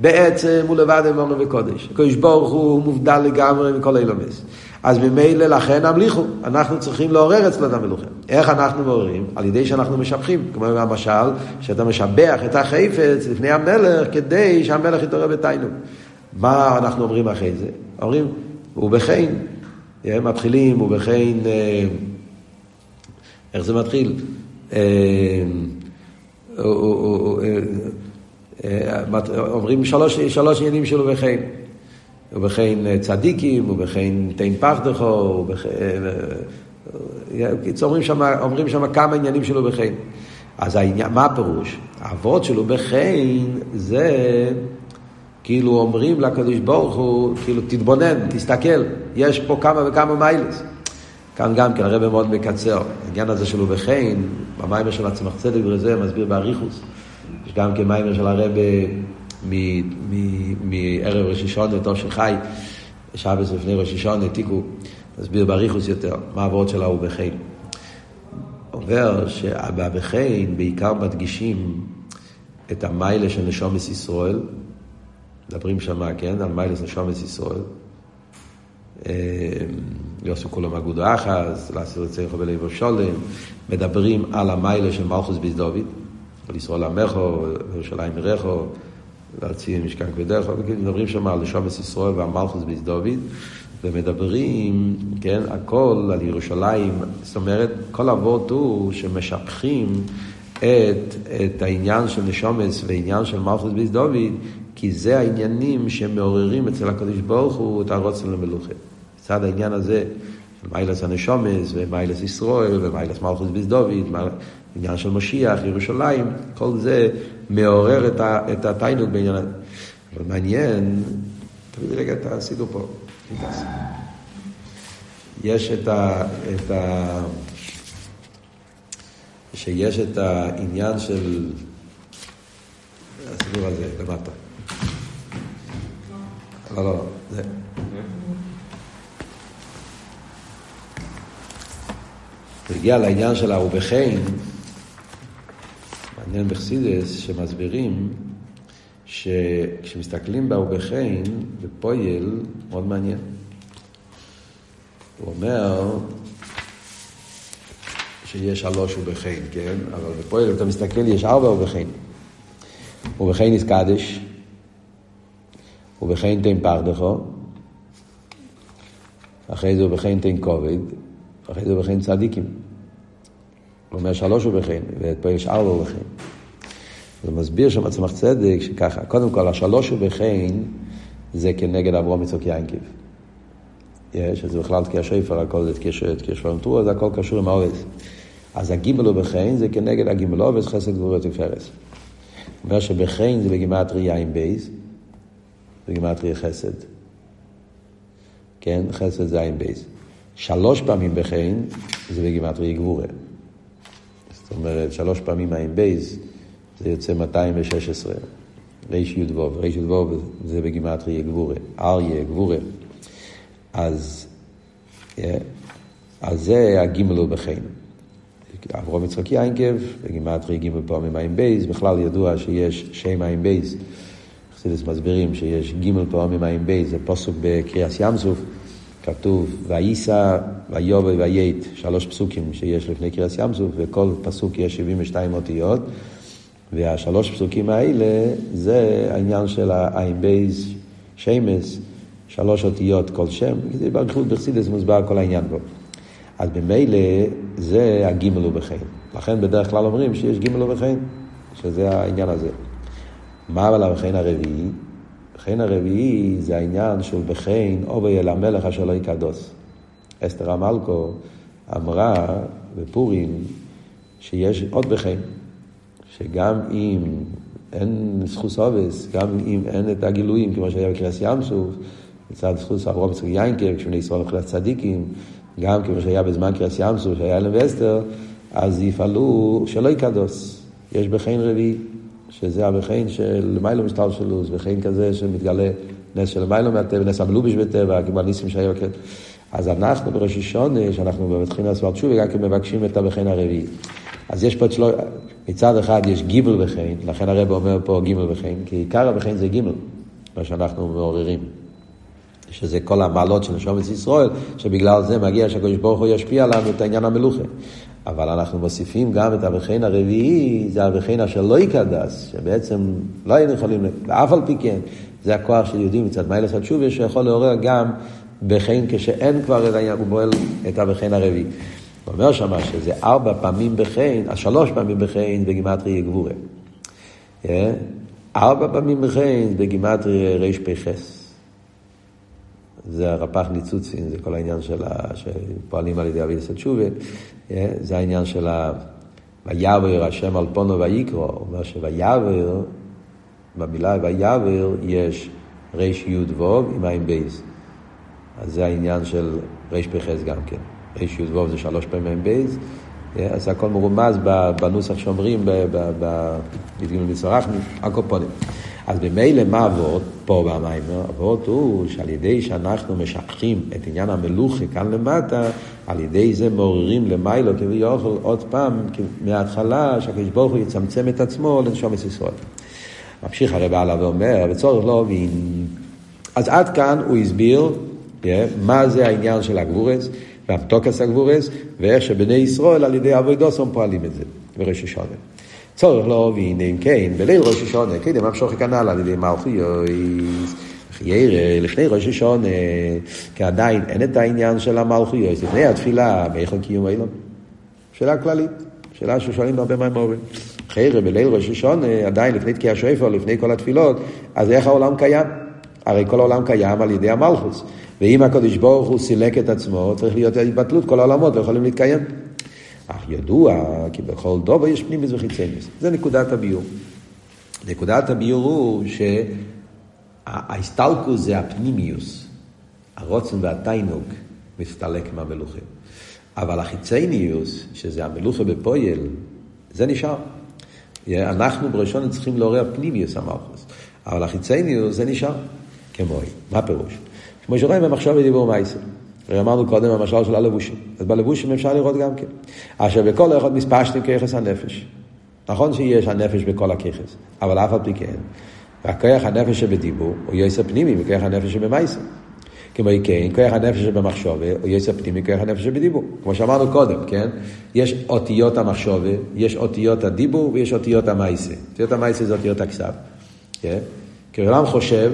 בעצם הוא לבד עם אורו וקודש. הקדוש ברוך הוא מובדל לגמרי מכל אילומס. אז ממילא לכן המליכו, אנחנו צריכים לעורר אצלו את המלוכה. איך אנחנו מעוררים? על ידי שאנחנו משבחים, כמו המשל, שאתה משבח את החפץ לפני המלך כדי שהמלך יתעורר בתיינוג. מה אנחנו אומרים אחרי זה? אומרים, ובכן, מתחילים, ובכן, אה, איך זה מתחיל? אה, אה, אומרים שלוש, עניינים של ובכן. ובכן צדיקים, ובכן תן פחדכו. אומרים שם, אומרים שם כמה עניינים של ובכן. אז מה הפירוש? האבות של ובכן זה... כאילו אומרים לקדוש ברוך הוא, כאילו תתבונן, תסתכל, יש פה כמה וכמה מיילס. כאן גם כן הרב מאוד מקצר, העניין הזה שלו בחן, במיימר של הצמח צדק וזה מסביר באריכוס. יש גם כן מיימר של הרב מערב ראש השון, טוב של חי, שבס לפני ראש השון, העתיקו, מסביר באריכוס יותר, מה העבוד שלה הוא בחן. אומר שבחן בעיקר מדגישים את המיילה של נשומס ישראל, מדברים שם, כן, על מיילס נשומת ישראל. יוסו כולם אגודו אחז, לאסיר לצריך בלב שולם, מדברים על המיילה של מלכוס ביס דוד, על ישראל עמכו, ירושלים עירכו, להציע משכן כבדךו, מדברים שם על נשומת ישראל ביס דוד, ומדברים, כן, הכל על ירושלים, זאת אומרת, כל אבות הוא שמשבחים את, את העניין של נשומס ועניין של מלכוס ביס דוד כי זה העניינים שמעוררים אצל הקדוש ברוך הוא את הרוצן למלוכה. מצד העניין הזה, של מיילס הנשומס, ומיילס ישראל, ומיילס מלכוס ביס עניין של משיח, ירושלים, כל זה מעורר את, ה, את התיינוג בעניין הזה. אבל מעניין, תביא רגע את הסידור פה. יש את ה... את ה... שיש את העניין של הסיפור הזה למטה. לא, לא, זה. הוא הגיע לעניין של האובכן, מעניין בחסידס, שמסבירים שכשמסתכלים באובכן, בפויל, מאוד מעניין. הוא אומר שיש שלוש ובכן, כן? אבל בפועל, אם אתה מסתכל, יש ארבע ובכן. ובכן איס קדש, ובכן תן פרדכו, אחרי זה ובכן תן כובד, אחרי זה ובכן צדיקים. הוא אומר שלוש ובכן, ופה יש ארבע ובכן. זה מסביר שם עצמך צדק שככה, קודם כל השלוש ובכן זה כנגד אברום יצוק יינקב. יש, זה בכלל תקיע שפר, הכל זה תקיע שפר נטור, זה הכל קשור עם האורז. אז הגימל הוא בחן זה כנגד הגימל אובס, חסד גבורת ופרס. הוא אומר שבחן זה בגימטרי יין בייז, בגימטרי חסד. כן, חסד זה יין בייז. שלוש פעמים בחן זה בגימטרי גבורה. זאת אומרת, שלוש פעמים עין בית זה יוצא 216. ריש י"ו, ריש י"ו זה בגימטריא גבורה. אריה, גבורה. אז, אז זה הגימל ובכן. אברהם יצחק יעקב, בגימטריא גימל פעמים עין בית, בכלל ידוע שיש שם עין בית. חסידות מסבירים שיש גימל פעמים עין בית, זה פסוק בקריעת ים סוף, כתוב וייסע ויבוא ויט, שלוש פסוקים שיש לפני קריעת ים סוף, וכל פסוק יש 72 אותיות, והשלוש פסוקים האלה זה העניין של העין בית, שמות, שלוש אותיות כל שם, באריכות בחסידות מוסבר כל העניין בו. אז במילא זה הגימל ובכן. לכן בדרך כלל אומרים שיש גימל ובכן, שזה העניין הזה. מה אבל הובכן הרביעי? הובכן הרביעי זה העניין של ובכן אבוא אל המלך אשר לא כדת. אסתר המלכו אמרה בפורים שיש עוד בחן, שגם אם אין זכוס אובס, גם אם אין את הגילויים, כמו שהיה בקריאס ים סוף, מצד זכות אברהם יצחק יינקב, כשבני ישראל הולכים לצדיקים, גם כמו שהיה בזמן קריאס ים סוף, שהיה אלם ואסתר, אז יפעלו שלא יקדוס. יש בחן רביעי, שזה הבחן של מיילו משטר שלוס, בחן כזה שמתגלה נס של מיילו מהטבע, נס המלובש בטבע, כמו הניסים שהיו כן. אז אנחנו בראש השונה, שאנחנו מתחילים לעשות תשובה, גם כן מבקשים את הבחן הרביעי. אז יש פה את שלו, מצד אחד יש גיבל בחן, לכן הרב אומר פה גיבל בחן, כי עיקר הבחן זה גיבל, מה שאנחנו מעוררים. שזה כל המעלות של נשומת ישראל, שבגלל זה מגיע שהקדוש ברוך הוא ישפיע לנו את העניין המלוכה. אבל אנחנו מוסיפים גם את הבחין הרביעי, זה הבחין אשר לא יקדס, שבעצם לא היינו יכולים, ואף על פי כן, זה הכוח של יהודים מצד מיילס התשובה, שיכול לעורר גם בחין כשאין כבר את העניין, הוא פועל את הבחין הרביעי. הוא אומר שמה שזה ארבע פעמים בחין, אז שלוש פעמים בחין בגימטרי גבורה. אה? ארבע פעמים בחין בגימטרי רפ"ח. זה הרפ"ח ניצוצין, זה כל העניין של ה... שפועלים על ידי אבידס התשובה, אה, זה העניין של ה... ויעבר השם על פונו ויקרו, הוא אומר שויעבר, במילה ויעבר יש ריש יוד ווב עם עין בייס. אז זה העניין של ריש פחז גם כן. ריש יוד ווב זה שלוש פעמים עין בייס, אה, אז הכל מרומז בנוסח שאומרים, בגלל מצורחנו, הקופונים. אז במילא מה אבות פה במיימר? אבות הוא שעל ידי שאנחנו משככים את עניין המלוכה כאן למטה, על ידי זה מעוררים למיילו כביכול עוד פעם, מההתחלה, שהקדוש ברוך הוא יצמצם את עצמו לנשום את ישראל. ממשיך הרב הלאה ואומר, וצורך לא מבין. אז עד כאן הוא הסביר yeah, כן, מה זה העניין של הגבורס, והמתוקס הגבורס, ואיך שבני ישראל על ידי אבוידוסון פועלים את זה, בראש השונה. צורך להבין אם כן, בליל ראש השונה, קדם המשוך כנ"ל על ידי מלכיוס. חיירה, לפני ראש השונה, כי עדיין אין את העניין של המלכיוס, לפני התפילה, מאיכו קיום אילון. שאלה כללית, שאלה ששואלים בהרבה מהמורים. חיירה, בליל ראש השונה, עדיין לפני תקיע שופר, לפני כל התפילות, אז איך העולם קיים? הרי כל העולם קיים על ידי המלכוס. ואם הקדוש ברוך הוא סילק את עצמו, צריך להיות התבטלות, כל העולמות לא יכולים להתקיים. אך ידוע כי בכל דובר יש פנימיס וחיצניס. זה נקודת הביור. נקודת הביור הוא שההסתלקוס זה הפנימיוס, הרוצן והתיינוג, מסתלק מהמלוכים. אבל החיצניוס, שזה המלוכה בפויל, זה נשאר. אנחנו בראשון צריכים לעורר פנימיוס המלכוס. אבל החיצניוס זה נשאר. כמו, מה פירוש? כמו שרואים במחשב ודיבור מייסר. אמרנו קודם המשל של הלבושים. אז בלבושים אפשר לראות גם כן. עכשיו, בכל אחד מספשתם כיחס הנפש. נכון שיש הנפש בכל הכיחס, אבל אף על פי כן, והכוח הנפש שבדיבור הוא יסר פנימי מכוח הנפש שבמייסר. כמו כן, כוח הנפש שבמחשובה הוא יסר פנימי מכוח הנפש שבדיבור. כמו שאמרנו קודם, כן? יש אותיות המחשובה, יש אותיות הדיבור ויש אותיות המייסה. אותיות המייסה זה אותיות הכסף. כן? כשאדם חושב,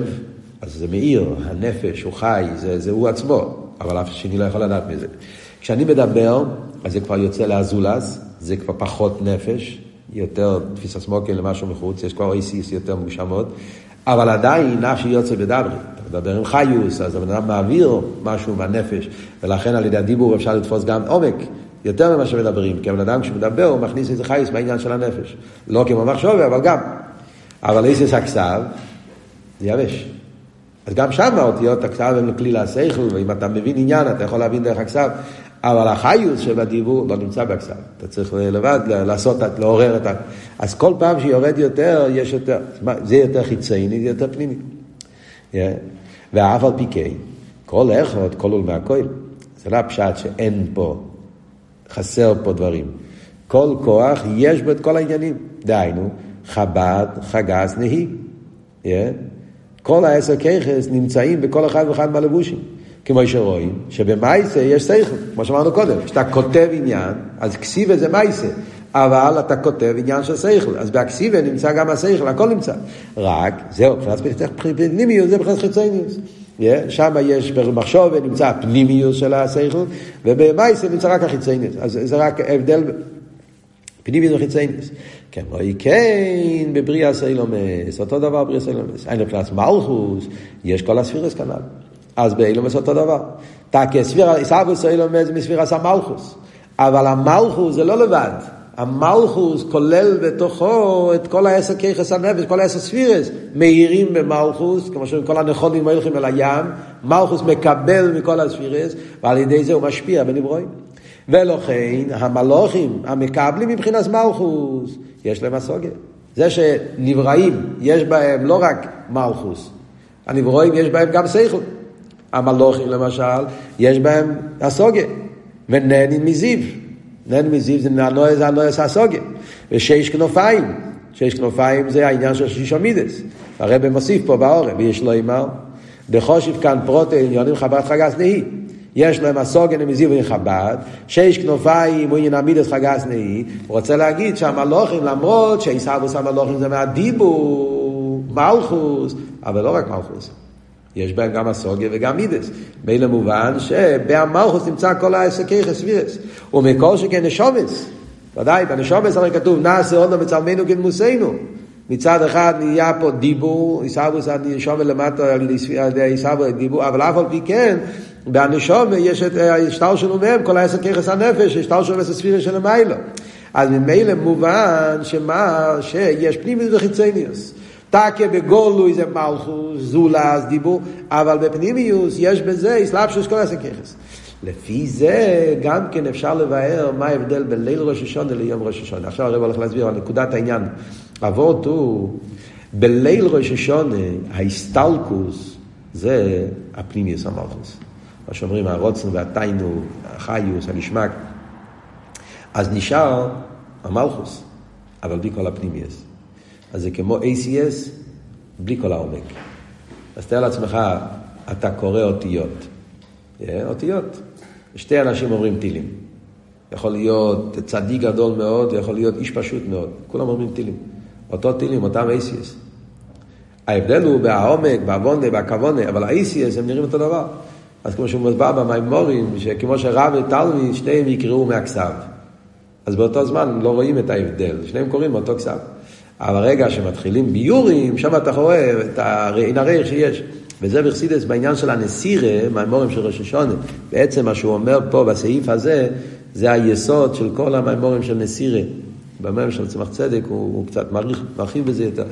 אז זה מאיר, הנפש, הוא חי, זה, זה הוא עצמו, אבל אף שני לא יכול לדעת מזה. כשאני מדבר, אז זה כבר יוצא לאזולז, זה כבר פחות נפש, יותר תפיסה סמוקר למשהו מחוץ, יש כבר איסיס יותר מושמות, אבל עדיין נפשי יוצא בדברי. אתה מדבר עם חיוס, אז הבן אדם מעביר משהו מהנפש, ולכן על ידי הדיבור אפשר לתפוס גם עומק. יותר ממה שמדברים, כי הבן אדם כשמדבר הוא מכניס איזה חייס בעניין של הנפש. לא כמו מחשובה, אבל גם. אבל איסיס הכסב, זה יבש. אז גם שם האותיות הכסב הם כלי להשכל, ואם אתה מבין עניין אתה יכול להבין דרך הכסב. אבל החיוס שבדיבור לא נמצא בכסף. אתה צריך לבד לעשות, לעורר את ה... אז כל פעם שיורד יותר, יש יותר, זה יותר חיצייני, זה יותר פנימי. Yeah. ואף על פי כן, כל אחד, כל עול מהכל, זה לא הפשט שאין פה, חסר פה דברים. כל כוח, יש בו את כל העניינים. דהיינו, חב"ד, חגס, נהי. Yeah. כל העשר ככס נמצאים בכל אחד ואחד מהלבושים. כמו שרואים, שבמייסה יש שכל, כמו שאמרנו קודם, כשאתה כותב עניין, אז כסיבה זה מייסה, אבל אתה כותב עניין של שכל, אז בהכסיבה נמצא גם השכל, הכל נמצא. רק, זהו, מבחינת פנימיות זה מבחינת חיצוניוס. שם יש במחשוב ונמצא הפנימיוס של השכל, ובמייסה נמצא רק החיצוניוס. אז זה רק הבדל פנימיוס וחיצוניוס. כן, רואי כן בבריאה סיילומס, אותו דבר בריאה סיילומס. אין מבחינת מלכוס, יש כל הספירס כנ"ל. אז באילומס אותו דבר. ספירה, איסאבוס אילומס מספירס המלכוס. אבל המלכוס זה לא לבד. המלכוס כולל בתוכו את כל העשר כיחס הנפש, כל העשר ספירס, מאירים במלכוס, כמו שאומרים כל הנכונים הולכים אל הים, מלכוס מקבל מכל הספירס, ועל ידי זה הוא משפיע בנברואים. ולכן המלוכים המקבלים מבחינת מלכוס, יש להם הסוגיה. זה שנבראים, יש בהם לא רק מלכוס, הנברואים יש בהם גם שכל. המלוכים למשל, יש בהם הסוגיה, ונהנים מזיו. נהנים מזיו זה הנועס, הנועס הסוגיה. ושש כנופיים, שש כנופיים זה העניין של שישו מידס. הרב מוסיף פה בעורף, ויש לו אמר, דחושיב כאן פרוטה עניונים חב"ד חגס נהי. יש להם הסוגן מזיו וחב"ד, שש כנופיים הוא עניין עמידס חגס נהי, הוא רוצה להגיד שהמלוכים, למרות שעיסאוווס המלוכים זה מהדיבור, מלכוס, אבל לא רק מלכוס. יש בהם גם הסוגיה וגם מידס. מילא מובן שבאמלכוס נמצא כל העסקי חסבירס. ומכל שכן נשומס, ודאי, בנשומס הרי כתוב, נעשה עוד מצלמנו כנמוסנו. מצד אחד נהיה פה דיבור, עיסאוווס הנשום למטה על ידי עיסאוווס דיבור, אבל אף על פי כן, בנשום יש את השטר שלו מהם, כל העשר ככס הנפש, השטר שלו וספירה של המיילו. אז ממילא מובן שמה, שיש פנימיוס וחיצניוס. תקה בגולוי זה מלכוס, זולס, דיבור, אבל בפנימיוס יש בזה אסלאפשוס כל הסככס. לפי זה גם כן אפשר לבאר מה ההבדל בין ליל ראש השונה ליום ראש השונה. עכשיו הרב הולך להסביר על נקודת העניין. אבות הוא, בליל ראש השונה, ההסטלקוס זה הפנימיוס המלכוס. מה שאומרים הרוצן והתיינו, החיוס, הנשמק. אז נשאר המלכוס, אבל בלי כל הפנימיוס. אז זה כמו ACS בלי כל העומק. אז תאר לעצמך, אתה קורא אותיות. Yeah, אותיות. שתי אנשים אומרים טילים. יכול להיות צדיק גדול מאוד, יכול להיות איש פשוט מאוד. כולם אומרים טילים. אותו טילים, אותם ACS. ההבדל הוא בעומק, בעוונה, בכוונה, אבל ה-ACS הם נראים אותו דבר. אז כמו שהוא מוסבר במימורים, שכמו שרב ותלמיד, שניהם יקראו מהכסף. אז באותו זמן לא רואים את ההבדל, שניהם קוראים מאותו כסף. אבל רגע שמתחילים ביורים, שם אתה רואה את העין הריח שיש. וזה בחסידס בעניין של הנסירה, מהמורים של ראש השונה. בעצם מה שהוא אומר פה בסעיף הזה, זה היסוד של כל המימורים של נסירה. במימורים של צמח צדק הוא, הוא קצת מרחיב, בזה יותר.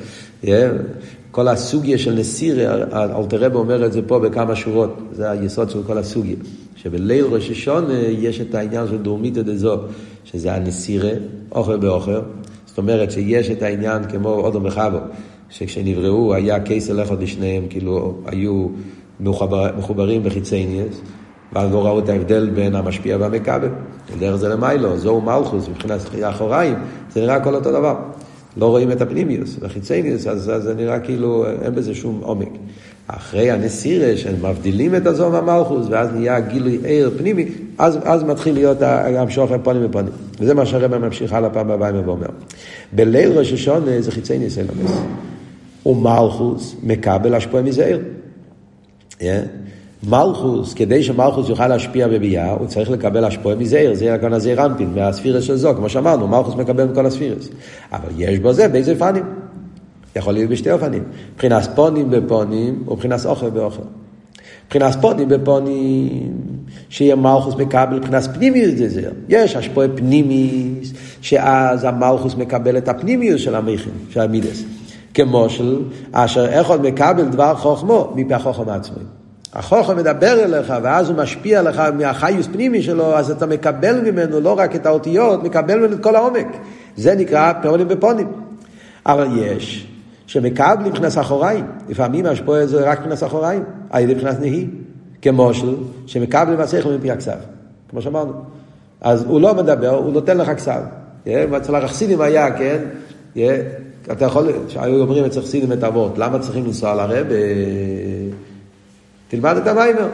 כל הסוגיה של נסירה, אלתרבה אומר את זה פה בכמה שורות, זה היסוד של כל הסוגיה. שבליל ראש השונה יש את העניין של דורמיתא דזו, שזה הנסירה, אוכל באוכל. זאת אומרת שיש את העניין כמו אודו מחבו, שכשנבראו היה קייסר לכות לשניהם, כאילו היו מחובר, מחוברים בחיצי ניאס, ואז לא ראו את ההבדל בין המשפיע והמכבל. דרך זה למיילו, זוהו מלכוס, מבחינת אחוריים, זה נראה הכל אותו דבר. לא רואים את הפנימיוס, והחיצניוס, אז, זה נראה כאילו אין בזה שום עומק. אחרי הנסירה, שהם מבדילים את הזו מהמלכוס, ואז נהיה גילוי עיר פנימי, אז, אז מתחיל להיות המשוך הפונים ופונים. וזה מה שהרבא ממשיך הלאה פעם הבאה ואומר. בליל ראש השונה זה חיצניוס אלמס. ומלכוס מקבל השפוע מזעיר. Yeah. מלכוס, כדי שמלכוס יוכל להשפיע בביאה, הוא צריך לקבל השפועה מזעיר, זה הכוונה זעיר אנפין, מהספירס של זו, כמו שאמרנו, מלכוס מקבל מכל הספירס. אבל יש בו זה באיזה פנים. יכול להיות בשתי אופנים. מבחינת פונים בפונים, ומבחינת אוכל באוכל. מבחינת פונים בפונים, שיהיה מלכוס מקבל מבחינת פנימיוס זה זה. יש השפועה פנימיס, שאז המלכוס מקבל את הפנימיוס של המכין, של המידס. כמו של אשר אחד מקבל דבר חוכמו מפי החוכם עצמי. החוכם מדבר אליך, ואז הוא משפיע לך מהחיוס פנימי שלו, אז אתה מקבל ממנו לא רק את האותיות, מקבל ממנו את כל העומק. זה נקרא פונים בפונים. אבל יש שמקבלים מבחינת אחוריים. לפעמים השפוע זה רק מבחינת אחוריים, על ידי מבחינת נהי. כמו של, שמקבלים השכל מפי הכסף, כמו שאמרנו. אז הוא לא מדבר, הוא נותן לך כסף. אצל החסידים היה, כן, אתה יכול, שהיו אומרים אצל חסידים את אבות, למה צריכים לנסוע לרב? תלמד את המיימר.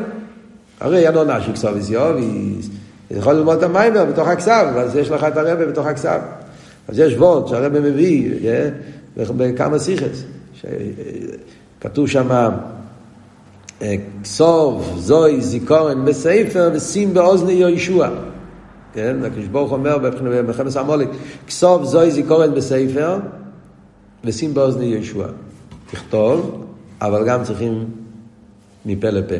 הרי ינון נשיק סוביס יוביס, יכול ללמוד את המיימר בתוך הכסף, אז יש לך את הרבה בתוך הכסף. אז יש וורט שהרבה מביא בכמה סיכס. כתוב שם כסוב, זוי, זיכורן בספר ושים באוזני יהושע. כן, הקדוש ברוך אומר במלחמת המולק, כסוב, זוי, זיכורן בספר ושים באוזני יהושע. תכתוב, אבל גם צריכים מפה לפה.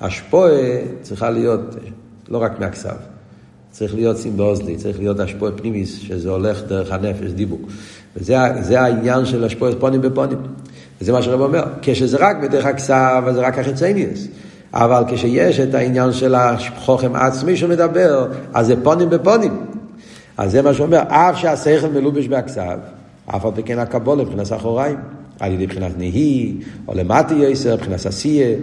השפועה צריכה להיות לא רק מהכסף, צריך להיות סימבוזלי, צריך להיות השפועה פנימיס, שזה הולך דרך הנפש, דיבור. וזה העניין של השפועה פונים בפונים. וזה מה שהרב אומר, כשזה רק בדרך הכסף, אז זה רק החיצניאס. אבל כשיש את העניין של החוכם עצמי שמדבר, אז זה פונים בפונים. אז זה מה שאומר, אף שהשכל מלובש בהכסף, אף על פי כן הקבולה מבחינת אחוריים. על ידי בחינת נהי, או למטי יסר, בחינת עשייה.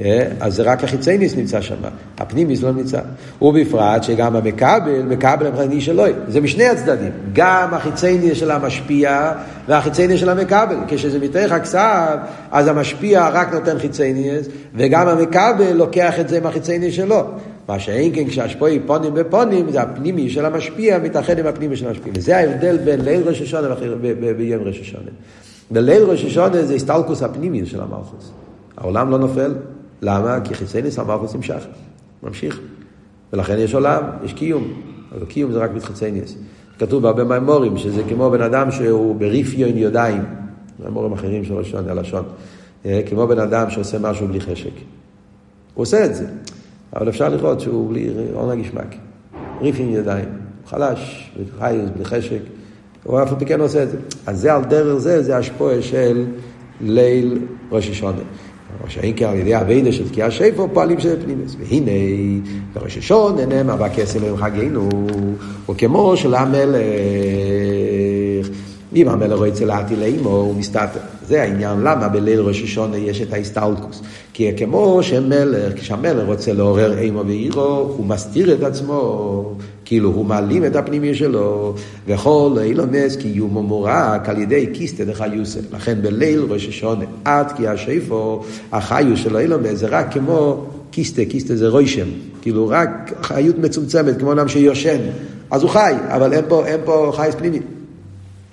אה, אז זה רק החיצייניס נמצא שם, הפנימיס לא נמצא. ובפרט שגם המקבל, מקבל מבחינת נהי שלוי. זה משני הצדדים. גם החיצייניס של המשפיע והחיצייניס של המקבל. כשזה מתוך הכסף, אז המשפיע רק נותן חיצייניס, וגם המקבל לוקח את זה מהחיצייניס שלו. מה שאין כן כשהשפועי פונים בפונים, זה הפנימי של המשפיע מתאחד עם הפנימי של המשפיע. וזה ההבדל בין ליל ראש השונה ויום ראש השונה. בליל ראש השונה זה הסטלקוס הפנימי של המלכוס. העולם לא נופל. למה? כי חיצייניס המלכוס נמשך. ממשיך. ולכן יש עולם, יש קיום. אבל קיום זה רק מתחיצייניס. כתוב בהרבה מימורים שזה כמו בן אדם שהוא בריפיון ידיים. מימורים אחרים של לשון, הלשון. אה, כמו בן אדם שעושה משהו בלי חשק. הוא עושה את זה. אבל אפשר לראות שהוא בלי עונג גשמק. ריפיון ידיים. חלש, בלי בלי חשק. הוא אף פעם כן עושה את זה. אז זה על דרך זה, זה השפועה של ליל ראש השונה. שאין כן על ידי אבידה של תקיעה שפר פועלים של פנימס. והנה, בראש השונה נאמר והכסף אלוהים חגנו, וכמו של המלך. אם המלך רוצה להטיל אימו, הוא מסתתר. זה העניין, למה בליל ראש השונה יש את ההסתלקוס. כי כמו שמלך, כשהמלך רוצה לעורר אימו ואירו, הוא מסתיר את עצמו, כאילו הוא מעלים את הפנימי שלו, וכל אילומס קיומו מורק על ידי קיסטה דחיוסף. לכן בליל ראש השונה, עד כי השיפו, החיוס של אילומס זה רק כמו קיסטה, קיסטה זה רוישם, כאילו רק חיות מצומצמת, כמו אדם שיושן. אז הוא חי, אבל אין פה, אין פה חייס פנימי.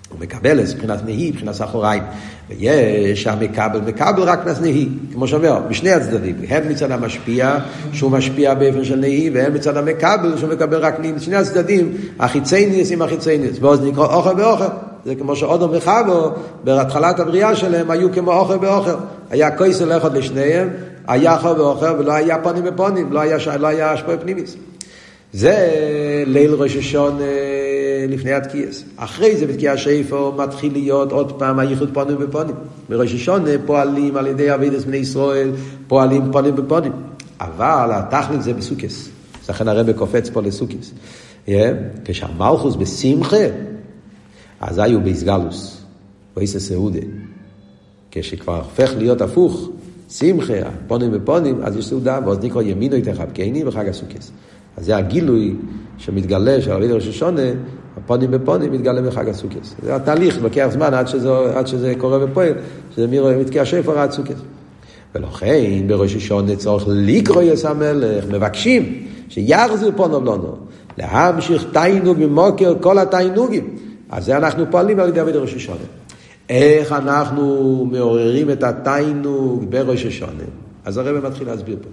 הוא מקבל את מבחינת נהי, מבחינת אחוריים. ויש המקבל, מקבל רק נס נהי, כמו שאומר, בשני הצדדים. הן מצד המשפיע, שהוא משפיע באופן של נהי, והן מצד המקבל, שהוא מקבל רק נהי. בשני הצדדים, החיצי ניס עם החיצי ניס. ועוד נקרא אוכל ואוכל. זה כמו שאודום וחבו, בהתחלת הבריאה שלהם, היו כמו אוכל ואוכל. היה כויסל אחד לשניהם, היה אוכל ואוכל, ולא היה פונים ופונים, לא היה, לא היה השפוע פנימיס. זה ליל ראש השונה. לפני התקיעס. אחרי זה בתקיע שפר מתחיל להיות עוד פעם הייחוד פונים בפונים. בראש השונה פועלים על ידי אבידס בני ישראל, פועלים פונים בפונים. אבל התכלית זה בסוכס. לכן הרב קופץ פה לסוכס. Yeah, כשהמלכוס בשמחה, אז היו באיסגלוס, ואיסא סעודה. כשכבר הופך להיות הפוך, שמחה, פונים ופונים, אז יש סעודה, ואז נקרא ימינו יתחבקני בחג הסוכס. אז זה הגילוי שמתגלה, של רבי ראש השונה, הפונים בפונים מתגלה בחג הסוכס. זה התהליך, לוקח זמן עד שזה, עד שזה קורה ופועל, שזה מתקיע שפר עד סוכס. ולכן בראש השונה צורך לקרוא יס המלך, מבקשים שיחזיר פונו לנו, להמשיך תיינוג ממוקר כל התיינוגים. אז זה אנחנו פועלים על ידי אבי ראש השונה. איך אנחנו מעוררים את התיינוג בראש השונה? אז הרב מתחיל להסביר פה.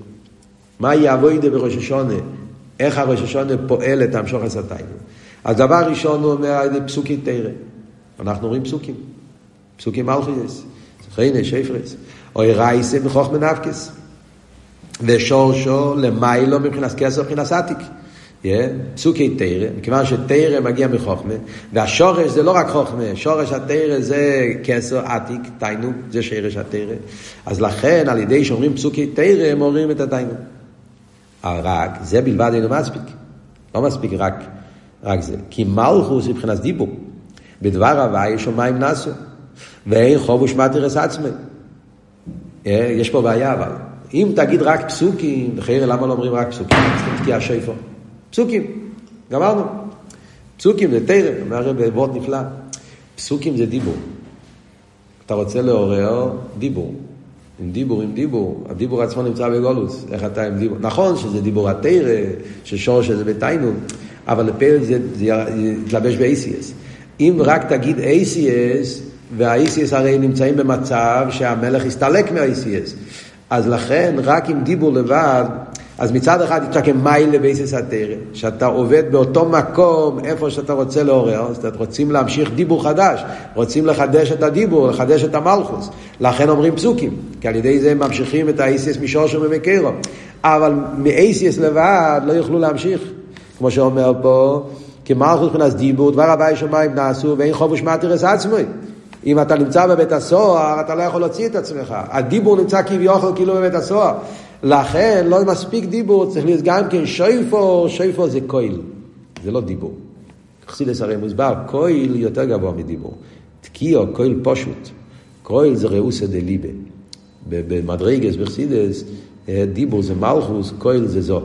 מה יעבוד בראש השונה? איך הראש השונה פועל את המשוך עשתינו. אז דבר ראשון הוא אומר על ידי פסוקי תרא. אנחנו רואים פסוקים. פסוקים מלכיס, זכייני, שפרס. אוי רייסה מחוך מנפקס. ושורשו למיילו מבחינת כסר מבחינת עתיק. פסוקי תרא, מכיוון שתרא מגיע מחוכמה, והשורש זה לא רק חוכמה, שורש התרא זה כסר עתיק, תיינו, זה שרש התרא. אז לכן על ידי שאומרים פסוקי תרא הם אומרים את התיינו. רק זה בלבד אינו מספיק. לא מספיק רק, רק זה. כי מלכוס מבחינת דיבור. בדבר הוואי שמיים נסו. ואין חוב ושמטרס עצמי. אה, יש פה בעיה אבל. אם תגיד רק פסוקים, וחיירה למה לא אומרים רק פסוקים? תקיע שפר. פסוקים, גמרנו. פסוקים זה תרם, אומר בעבוד נפלא. פסוקים זה דיבור. אתה רוצה לעורר דיבור. עם דיבור, עם דיבור. הדיבור עצמו נמצא בגולוס. איך אתה עם דיבור? נכון שזה דיבור התרא, ששור שזה בתיינו, אבל לפרק זה, זה יתלבש ב-ACS. אם רק תגיד ACS, וה-ACS הרי נמצאים במצב שהמלך יסתלק מה-ACS. אז לכן, רק עם דיבור לבד, אז מצד אחד יש לך מיילה בייסס התרא, שאתה עובד באותו מקום איפה שאתה רוצה לעורר, אז אתם רוצים להמשיך דיבור חדש, רוצים לחדש את הדיבור, לחדש את המלכוס. לכן אומרים פסוקים, כי על ידי זה הם ממשיכים את האיסיס משורשו ומקרו. אבל מאיסיס לבד לא יוכלו להמשיך, כמו שאומר פה, כי מלכוס מבחינת דיבור, דבר הבא שמיים נעשו, ואין חופש מתירס עצמי. אם אתה נמצא בבית הסוהר, אתה לא יכול להוציא את עצמך. הדיבור נמצא כביכול כאילו בבית הסוהר. לכן לא מספיק דיבור, צריך להיות גם כן שויפו, שויפו זה קויל, זה לא דיבור. חסידס הרי מוסבר, קויל יותר גבוה מדיבור. תקיעו, קויל פשוט. קויל זה ראוסא דליבה. במדרגס, בחסידס, אה, דיבור זה מלכוס, קויל זה זו.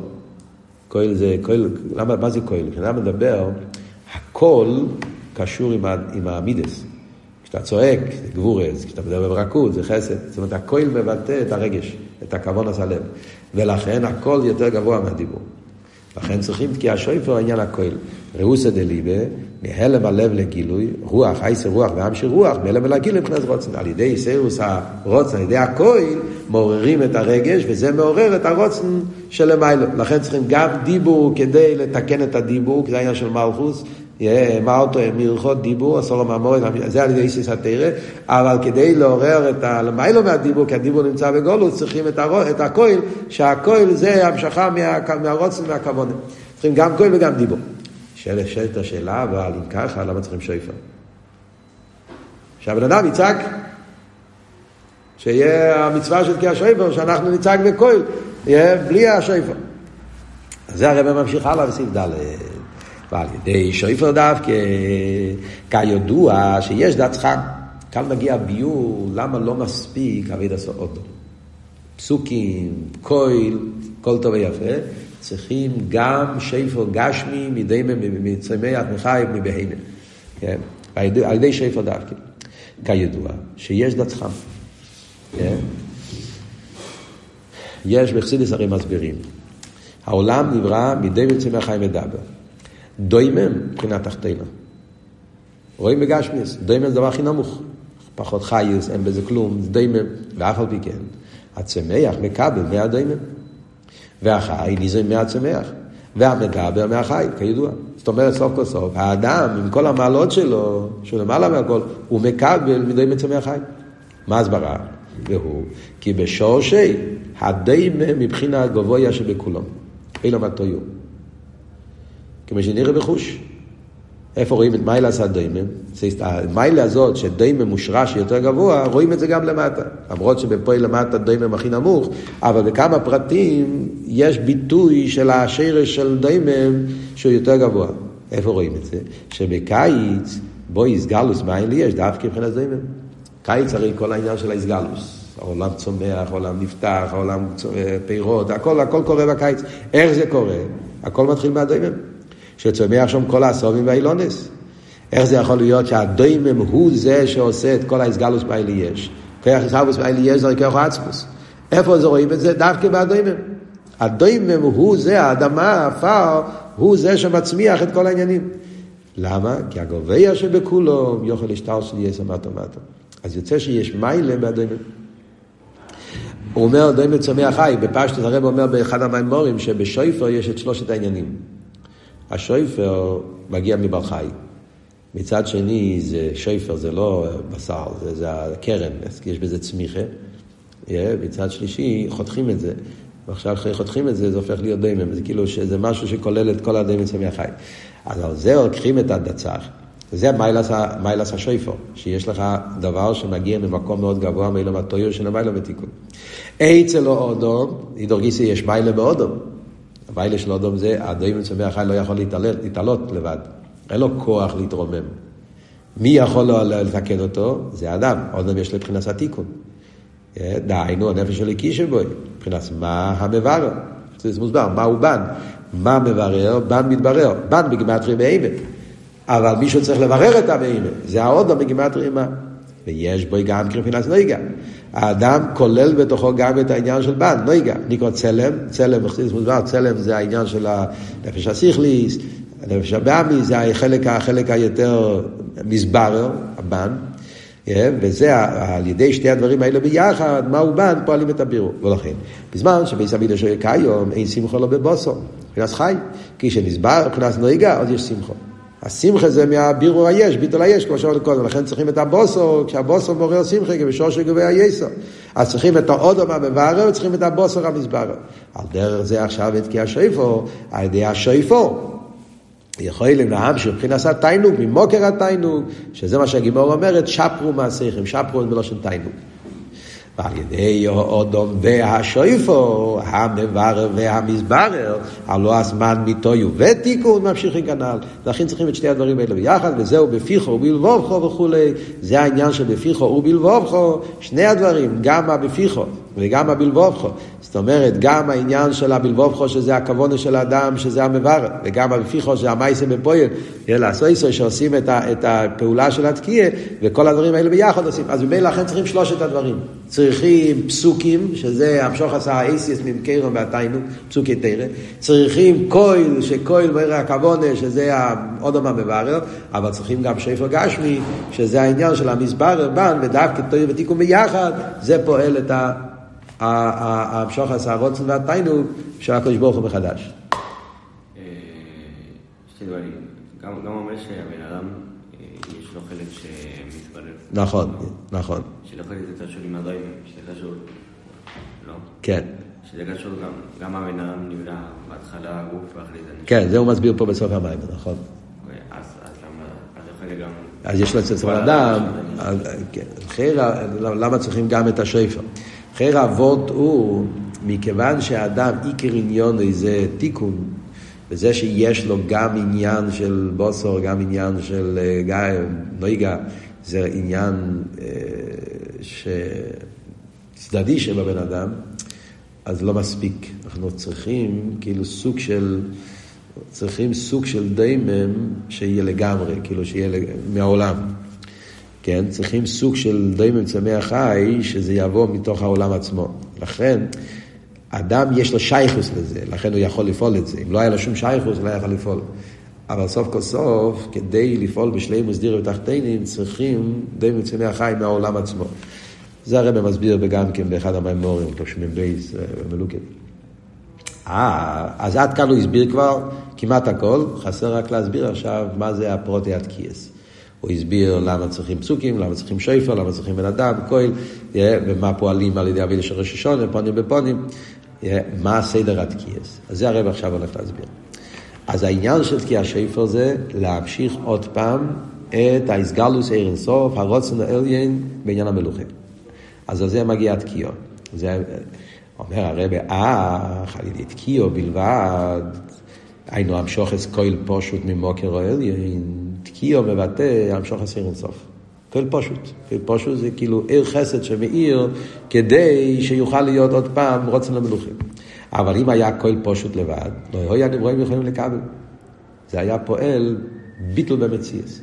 קויל זה, קויל, למה, מה זה קויל? כשאתה מדבר, הכל קשור עם, עם המידס. כשאתה צועק, זה גבורס, כשאתה מדבר ברכות, זה חסד. זאת אומרת, הקויל מבטא את הרגש, את הכוון הלב. ולכן הכל יותר גבוה מהדיבור. לכן צריכים תקיע שויפר העניין הכויל. ראוסא דליבה, מהלם הלב לגילוי, רוח, אייסר רוח של רוח, מהלם אל הגילוי מבחינת רוצן. על ידי סירוס הרוצן, על ידי הכויל, מעוררים את הרגש, וזה מעורר את הרוצן של למיילו. לכן צריכים גם דיבור כדי לתקן את הדיבור, כי זה העניין של מלכוס, מה אותו מלכות דיבור, אסור מהמורת, זה על ידי איסיס התרא, אבל כדי לעורר את הלמיילו מהדיבור, כי הדיבור נמצא בגולוס, צריכים את, הכויל, שהכויל זה המשכה מה, מהרוצן והכוונה. צריכים גם כויל וגם דיבור. שאלת השאלה, אבל אם ככה, למה צריכים שויפר? שהבן אדם יצעק, שיהיה המצווה של תקיע שויפר, שאנחנו נצעק בכויל, בלי השויפר. זה הרב ממשיך הלאה בסעיף ד'. ועל ידי שויפר דווקא, כידוע שיש דת חם. כאן מגיע ביור למה לא מספיק אביד עשו עוד. פסוקים, קויל, כל טוב ויפה, צריכים גם שיפר גשמי מדי מצמח מחייב מבהמה. כן? על ידי שיפר דווקא. כידוע שיש דת חם. כן? יש בחסידס הרי מסבירים. העולם נברא מדי מצמח חיים מדבר. דוימם מבחינת תחתינו. רואים בגשמיס, דוימם זה הדבר הכי נמוך. פחות חייס, אין בזה כלום, דוימם, ואף על פי כן, הצמח מקבל מהדוימם. והחי ניזם מהצמח. והמדבר מהחי, כידוע. זאת אומרת, סוף כל סוף, האדם, עם כל המעלות שלו, שהוא למעלה מהכל, הוא מקבל מדי מצמח חי. מה הסברה? והוא, כי בשורשי הדיימה מבחינה גבוה שבכולם. אילו מתויו. כמו שנראה בחוש. איפה רואים את מיילס הדיימם? המיילה הזאת שדיימם מושרש יותר גבוה, רואים את זה גם למטה. למרות שבפועל למטה דיימם הכי נמוך, אבל בכמה פרטים יש ביטוי של השרש של דיימם שהוא יותר גבוה. איפה רואים את זה? שבקיץ, בו איסגלוס מיילי יש דווקא מבחינת דיימם. קיץ הרי כל העניין של האיסגלוס. העולם צומח, העולם נפתח, העולם פירות, הכל, הכל קורה בקיץ. איך זה קורה? הכל מתחיל מהדיימם. שצומח שם כל העשורים והאילונס. איך זה יכול להיות שהדוימם הוא זה שעושה את כל האסגלוס באלי יש? כוח איסהבוס באלי יש זה כוח עצמוס. איפה זה רואים את זה? דווקא מהדוימם. הדוימם הוא זה, האדמה, העפר, הוא זה שמצמיח את כל העניינים. למה? כי הגובייה שבכולו יוכל להשתל שלי יסע מטה מטה. אז יוצא שיש מיילה מהדוימם. הוא אומר, דוימם צומח חי, בפשטוס הרב אומר באחד המימורים שבשויפר יש את שלושת העניינים. השויפר מגיע מבר חי. מצד שני, זה שויפר, זה לא בשר, זה, זה הקרן, יש בזה צמיחה. מצד שלישי, חותכים את זה. ועכשיו אחרי חותכים את זה, זה הופך להיות דיימם. זה כאילו שזה משהו שכולל את כל הדיימם צמח חי. אז על זה לוקחים את הדצח. זה מיילס, השויפר, שיש לך דבר שמגיע ממקום מאוד גבוה, מאילום הטויר של המיילה בתיקון. אצל אודום, אידור גיסי יש מיילה באודום. המיילה של אודום זה, הדיימון צומח חי לא יכול להתעלות לבד. אין לו כוח להתרומם. מי יכול לתקן אותו? זה אדם. אודום יש לבחינת התיקון. אה, דהיינו, הנפש של הקיש שבוי. מבחינת מה המברר. זה מוסבר, מה הוא בן. מה מברר? בן מתברר. בן בגימטרי מאימן. אבל מישהו צריך לברר את המאימן. זה האודום בגימטרי מה. ויש בו גם מבחינת נויגה. האדם כולל בתוכו גם את העניין של בן, לא ייגע. נקרא צלם, צלם, צלם זה העניין של הנפש הסיכליס, הנפש הבאמי, זה החלק, החלק היותר מזברר, הבן, כן? וזה על ידי שתי הדברים האלה ביחד, מהו בן, פועלים את הבירור. ולכן, בזמן שביס אבידה שואל כיום, אין שמחו לו בבוסו, מבחינת חי, כשנסבר, מבחינת נויגה, אז יש שמחו. השמחה זה מהבירור היש, ביטול היש, כמו שאמרנו קודם, לכן צריכים את הבוסו, כשהבוסו מעורר שמחה, כבשור שגובי היסו. אז צריכים את האודום המברר, וצריכים את הבוסו המסברר. על דרך זה עכשיו את כי השויפו, על ידי השויפו. יכולים להמשיך מבחינת התיינוג, ממוקר התיינוג, שזה מה שהגימור אומרת, שפרו מעשיכם, שפרו מלושן תיינוג. ועל ידי אודום והשויפו, המברר והמסברר, הלא הזמן מיטויו ותיקון ממשיכים כנ"ל. לכן צריכים את שתי הדברים האלה ביחד, וזהו בפיחו ובלבובכו וכולי. זה העניין של בפיחו ובלבובכו, שני הדברים, גם הבפיחו וגם הבלבובכו. זאת אומרת, גם העניין של הבלבובכו, שזה הכוונה של האדם, שזה המברר, וגם הבפיחו, שזה המייסה בפועל, לעשו שעושים את, את הפעולה של התקיעה, וכל הדברים האלה ביחד עושים. אז ממילא לכן צריכים שלושת הדברים. צריכים פסוקים, שזה המשוך עשה האייסיס ממקרם והתיינו, פסוקי תרא. צריכים כהל, שכהל מראה הכוונה, שזה האודום המברר, אבל צריכים גם שפר גשמי, שזה העניין של המסברר בן, ודווקא תויר ותיקון ביחד, זה פועל את המשוך עשה הרוצן והתיינו של הקדוש ברוך הוא מחדש. אה, שתי דברים. גם אומר שהבן אדם, אה, יש לו חלק שמתברר. נכון, נכון. שלא חלק זה קשור עם הדיימים, שזה קשור, לא? כן. שזה קשור גם, גם הבן אדם נברא בהתחלה גוף ואחרי זה נשמע. כן, זה הוא מסביר פה בסוף המים, נכון. אז אז למה, אז חלק גם... אז יש לו אצל אדם, כן, למה צריכים גם את השפר? חיר אבות הוא, מכיוון שהאדם עיקר עניון זה תיקון, וזה שיש לו גם עניין של בוסור, גם עניין של אה, נויגה, זה עניין אה, שצדדי שבבן אדם, אז לא מספיק. אנחנו צריכים כאילו סוג של, צריכים סוג של דיימם שיהיה לגמרי, כאילו שיהיה לג... מהעולם. כן? צריכים סוג של דיימם צמח חי, שזה יבוא מתוך העולם עצמו. לכן, אדם יש לו שייכוס לזה, לכן הוא יכול לפעול את זה. אם לא היה לו שום שייכוס, הוא לא יכול לפעול. אבל סוף כל סוף, כדי לפעול בשלימוס דירה ותחתינים, צריכים די מצויני החיים מהעולם עצמו. זה הרב מסביר בגם כן באחד המימורים, תושמים בייס, אה, מלוקת. אה, אז עד כאן הוא הסביר כבר כמעט הכל, חסר רק להסביר עכשיו מה זה הפרוטי התקייס. הוא הסביר למה צריכים פסוקים, למה צריכים שפר, למה צריכים בן אדם, כהל, ומה פועלים על ידי אבידה של ראש השונה, פונים בפונים, מה הסדר התקייס. אז זה הרב עכשיו הולך להסביר. אז העניין של תקיע שפר זה להמשיך עוד פעם את האיסגלוס עיר אינסוף, הרוצן העליין בעניין המלוכים. אז על זה מגיע התקיעו. זה אומר הרבה, אה, על ידי תקיעו בלבד, היינו המשוחס כהל פשוט ממוקר העליין, תקיעו מבטא המשוחס עיר אינסוף. כהל פשוט. כהל פשוט זה כאילו עיר חסד שמאיר כדי שיוכל להיות עוד פעם רוצן למלוכים. אבל אם היה כהל פשוט לבד, לא היה נברואים יכולים לקבל. זה היה פועל ביטול במציאס.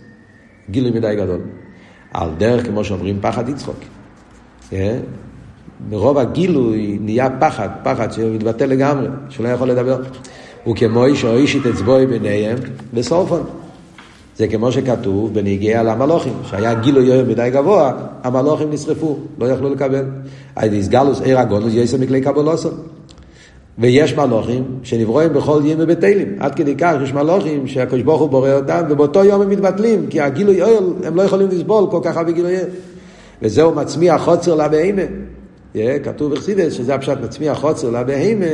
גילוי מדי גדול. על דרך, כמו שאומרים, פחד יצחוק. אה? מרוב הגילוי נהיה פחד, פחד שמתבטא לגמרי, שלא יכול לדבר. וכמו איש או איש אצבעי ביניהם בסופון. זה כמו שכתוב בנגיע למלוכים, שהיה גילוי יום מדי גבוה, המלוכים נשרפו, לא יכלו לקבל. היידיס גלוס עיר הגונוס יסר מכלי קבולוסון. ויש מלוכים שנברואים בכל יום בבטלים. עד כדי כך יש מלוכים שהקדוש ברוך הוא בורא אותם, ובאותו יום הם מתבטלים, כי הגילוי אוהל, הם לא יכולים לסבול כל כך הרבה גילוי אוהל. וזהו מצמיע חוצר לבהמה. כתוב בחסידס שזה הפשט מצמיע חוצר לבהמה,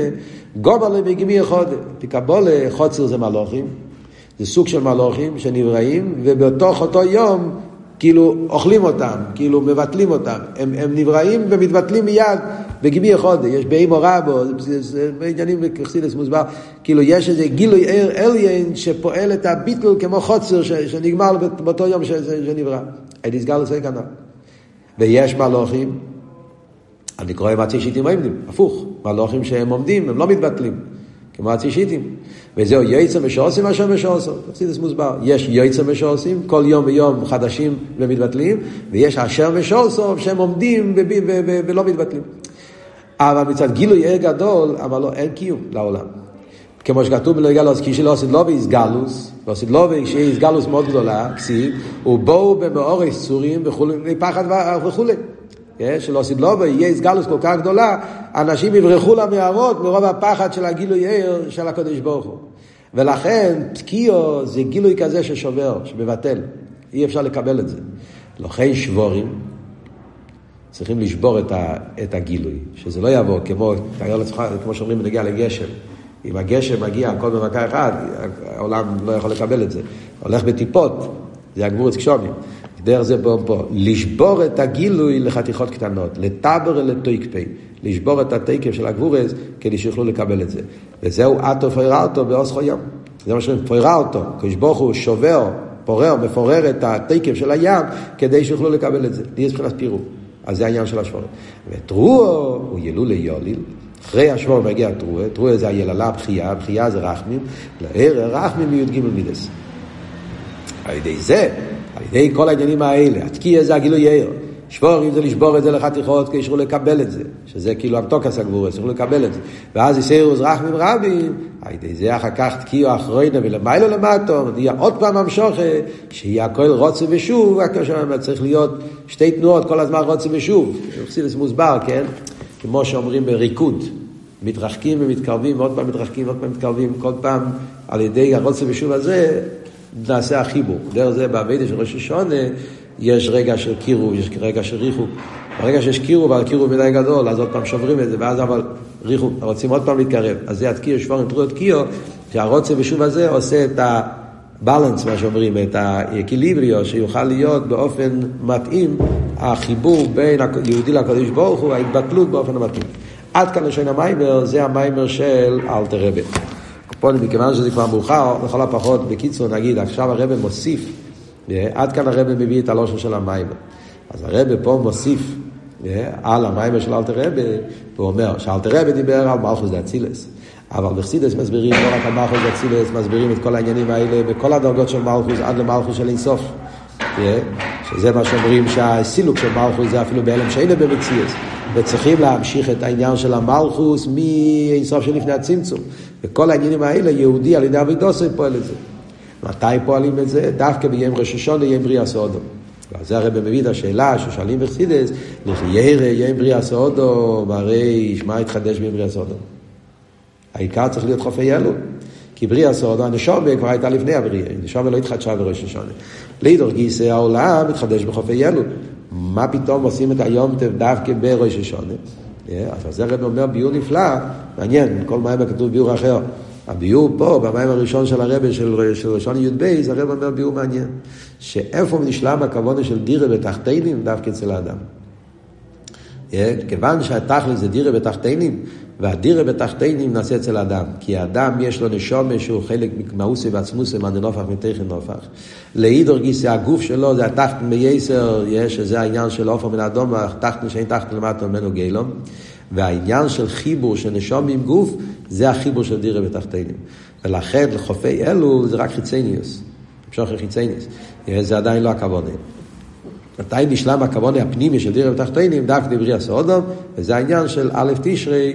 גומר לבגמי אחד. תקבול חוצר זה מלוכים, זה סוג של מלוכים שנבראים, ובתוך אותו יום כאילו אוכלים אותם, כאילו מבטלים אותם. הם, הם נבראים ומתבטלים מיד בגמי חודש. יש באימו רבו, זה בעניינים בחסידס מוסבר, כאילו יש איזה גילוי אליין שפועל את הביטל כמו חוצר שנגמר באותו יום שנברא. אין נסגר לזה כנ"ל. ויש מלוכים, אני קורא מצי שיטים עומדים, הפוך, מלוכים שהם עומדים, הם לא מתבטלים, כמו מצי שיטים. וזהו יועצם ושעושים אשר משעושו. חסידס מוסבר. יש יועצם ושעושים, כל יום ויום חדשים ומתבטלים, ויש אשר משעושו שהם עומדים ולא מתבטלים. אבל מצד גילוי ער גדול, אבל לא, אין קיום לעולם. כמו שכתוב בלא יגלוס, כי שלא עשית לא באיסגלוס, לא עשית לא שיהיה איסגלוס מאוד גדולה, כסיב, ובואו במאורי סורים וכולי, פחד וכולי. שלא עשית לא ויהיה איסגלוס כל כך גדולה, אנשים יברחו למערות מרוב הפחד של הגילוי ער של הקדוש ברוך הוא. ולכן פקיעו זה גילוי כזה ששובר, שמבטל. אי אפשר לקבל את זה. לכן שבורים צריכים לשבור את, ה, את הגילוי, שזה לא יבוא כמו, כמו שאומרים בנגיע לגשם. אם הגשם מגיע הכל במכה אחת, העולם לא יכול לקבל את זה. הולך בטיפות, זה הגבורת קשומים. דרך זה פה, פה, לשבור את הגילוי לחתיכות קטנות, לטבר לתויקפי, לשבור את התקף של הגבורס כדי שיוכלו לקבל את זה. וזהו אטו פוירה אותו באוסחו יום. זה מה שאומרים, פוירה אותו, כשברוך ברוך הוא שובר, פורר, מפורר את התקף של הים כדי שיוכלו לקבל את זה. יש מבחינת פירו. אז זה העניין של השבורת. וטרואו הוא ילול ליוליל. אחרי השבוע מגיע טרועה, טרועה זה היללה, הבכייה, הבכייה זה רחמים, לערר רחמים מי"ג מידס. על ידי זה על ידי כל העניינים האלה, התקיע זה הגילוי ער. שבורים זה לשבור את זה לחתיכות כדי שיוכלו לקבל את זה, שזה כאילו המתוקס הגבורס, יוכלו לקבל את זה. ואז יסיירוס רחמים רבים, על ידי זה אחר כך תקיעו אחרונה ולמיילו למטו, נהיה עוד פעם המשוכה, שיהיה הכל רוצה ושוב, צריך להיות שתי תנועות כל הזמן רוצה ושוב. זה מוסבר, כן? כמו שאומרים בריקוד. מתרחקים ומתקרבים, ועוד פעם מתרחקים, ועוד פעם מתקרבים, כל פעם על ידי הרוצה ושוב הזה, נעשה החיבור. דרך זה בעבידה של ראש השונה יש רגע של קירוב, יש רגע של ריחוק. ברגע שיש קירוב, אבל קירוב מדי גדול, אז עוד פעם שוברים את זה, ואז אבל ריחוק, רוצים עוד פעם להתקרב. אז זה התקיעו, שפורים טרויות קיו, שהרוצה ושוב הזה עושה את הבלנס, מה שאומרים, את האקיליבריו, שיוכל להיות באופן מתאים החיבור בין היהודי לקדוש ברוך הוא, ההתבטלות באופן המתאים. עד כאן לשון המיימר, זה המיימר של אלתר רבי. פה מכיוון שזה כבר מאוחר, לכל הפחות, בקיצור נגיד, עכשיו הרב מוסיף, אה, עד כאן הרב מביא את הלושן של המים. אז הרב פה מוסיף אה, על המים של אלתר רב, והוא אומר שאלתר רב דיבר על מלכוס דאצילס. אבל בחסידס מסבירים לא רק על מלכוס דאצילס, מסבירים את כל העניינים האלה בכל הדרגות של מלכוס עד למלכוס של אינסוף. אה, שזה מה שאומרים שהסילוק של מלכוס זה אפילו בהלם שאלה במציאס. וצריכים להמשיך את העניין של המלכוס מאינסוף שלפני הצמצום. וכל העניינים האלה, יהודי על ידי אבידוסי פועל את זה. מתי פועלים את זה? דווקא ביום ראש השונה יום בריאה סעודו. ועל זה הרב מביא את השאלה ששואלים בחסידס, ירא יום בריאה סעודו, והרי מה יתחדש ביום בריאה סעודו? העיקר צריך להיות חופי אלול. כי בריאה סעודו, הנשומה כבר הייתה לפני הבריאה, הנשומה לא התחדשה בראש השונה. לידור גיסא העולם מתחדש בחופי אלול. מה פתאום עושים את היום דווקא בראש השונה? אז זה הרב אומר ביור נפלא, מעניין, כל מים כתוב ביור אחר. הביאור פה, במים הראשון של הרבה, של, של ראשון י"ב, הרב אומר ביאור מעניין. שאיפה נשלם הכוונה של דירה בתחתינים, דווקא אצל האדם. כיוון שהתכלס זה דירה בתחתינים, והדירה בתחתינים נעשה אצל האדם. כי האדם יש לו נשומה שהוא חלק ממאוסי ועצמוסי, מהנופח מתכן נופח. לאידור גיסא הגוף שלו זה התחתן בייסר, שזה העניין של עופר מן האדום, התחתן שאין תחתן למטה ממנו גילום. והעניין של חיבור של נשום עם גוף, זה החיבור של דירה בתחתינים. ולכן לחופי אלו זה רק חיצניוס. המשוך חיצניוס. זה עדיין לא הכוונה. מתי נשלם הכוונה הפנימי של דירה בתחתינים? דווקא דברי הסעודום, וזה העניין של א' תשרי,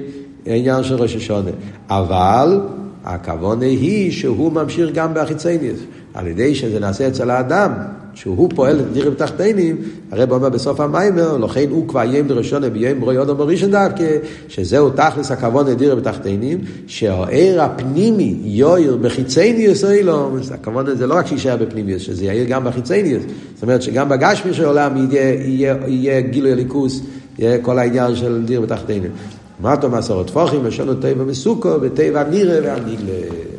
העניין של ראש השונה. אבל הכוונה היא שהוא ממשיך גם בחיצניוס. על ידי שזה נעשה אצל האדם, שהוא פועל דירים תחתינים, הרב אומר בסוף המיימר, לכן הוא כבר יהיה עם דרשונה ביום רואי אודם בראשון דווקא, שזהו תכלס הכבוד לדירים תחתינים, שהעיר הפנימי יויר בחיצייני ישראלו, הכבוד זה לא רק שישאר בפנימי, שזה יאיר גם בחיצייני, זאת אומרת שגם בגשמי של העולם יהיה, יהיה, יהיה גילוי הליכוס, יהיה כל העניין של דירים תחתינים. מה אתה מסורת פוחים, לשונו טבע מסוכו, וטבע נירה והנילה.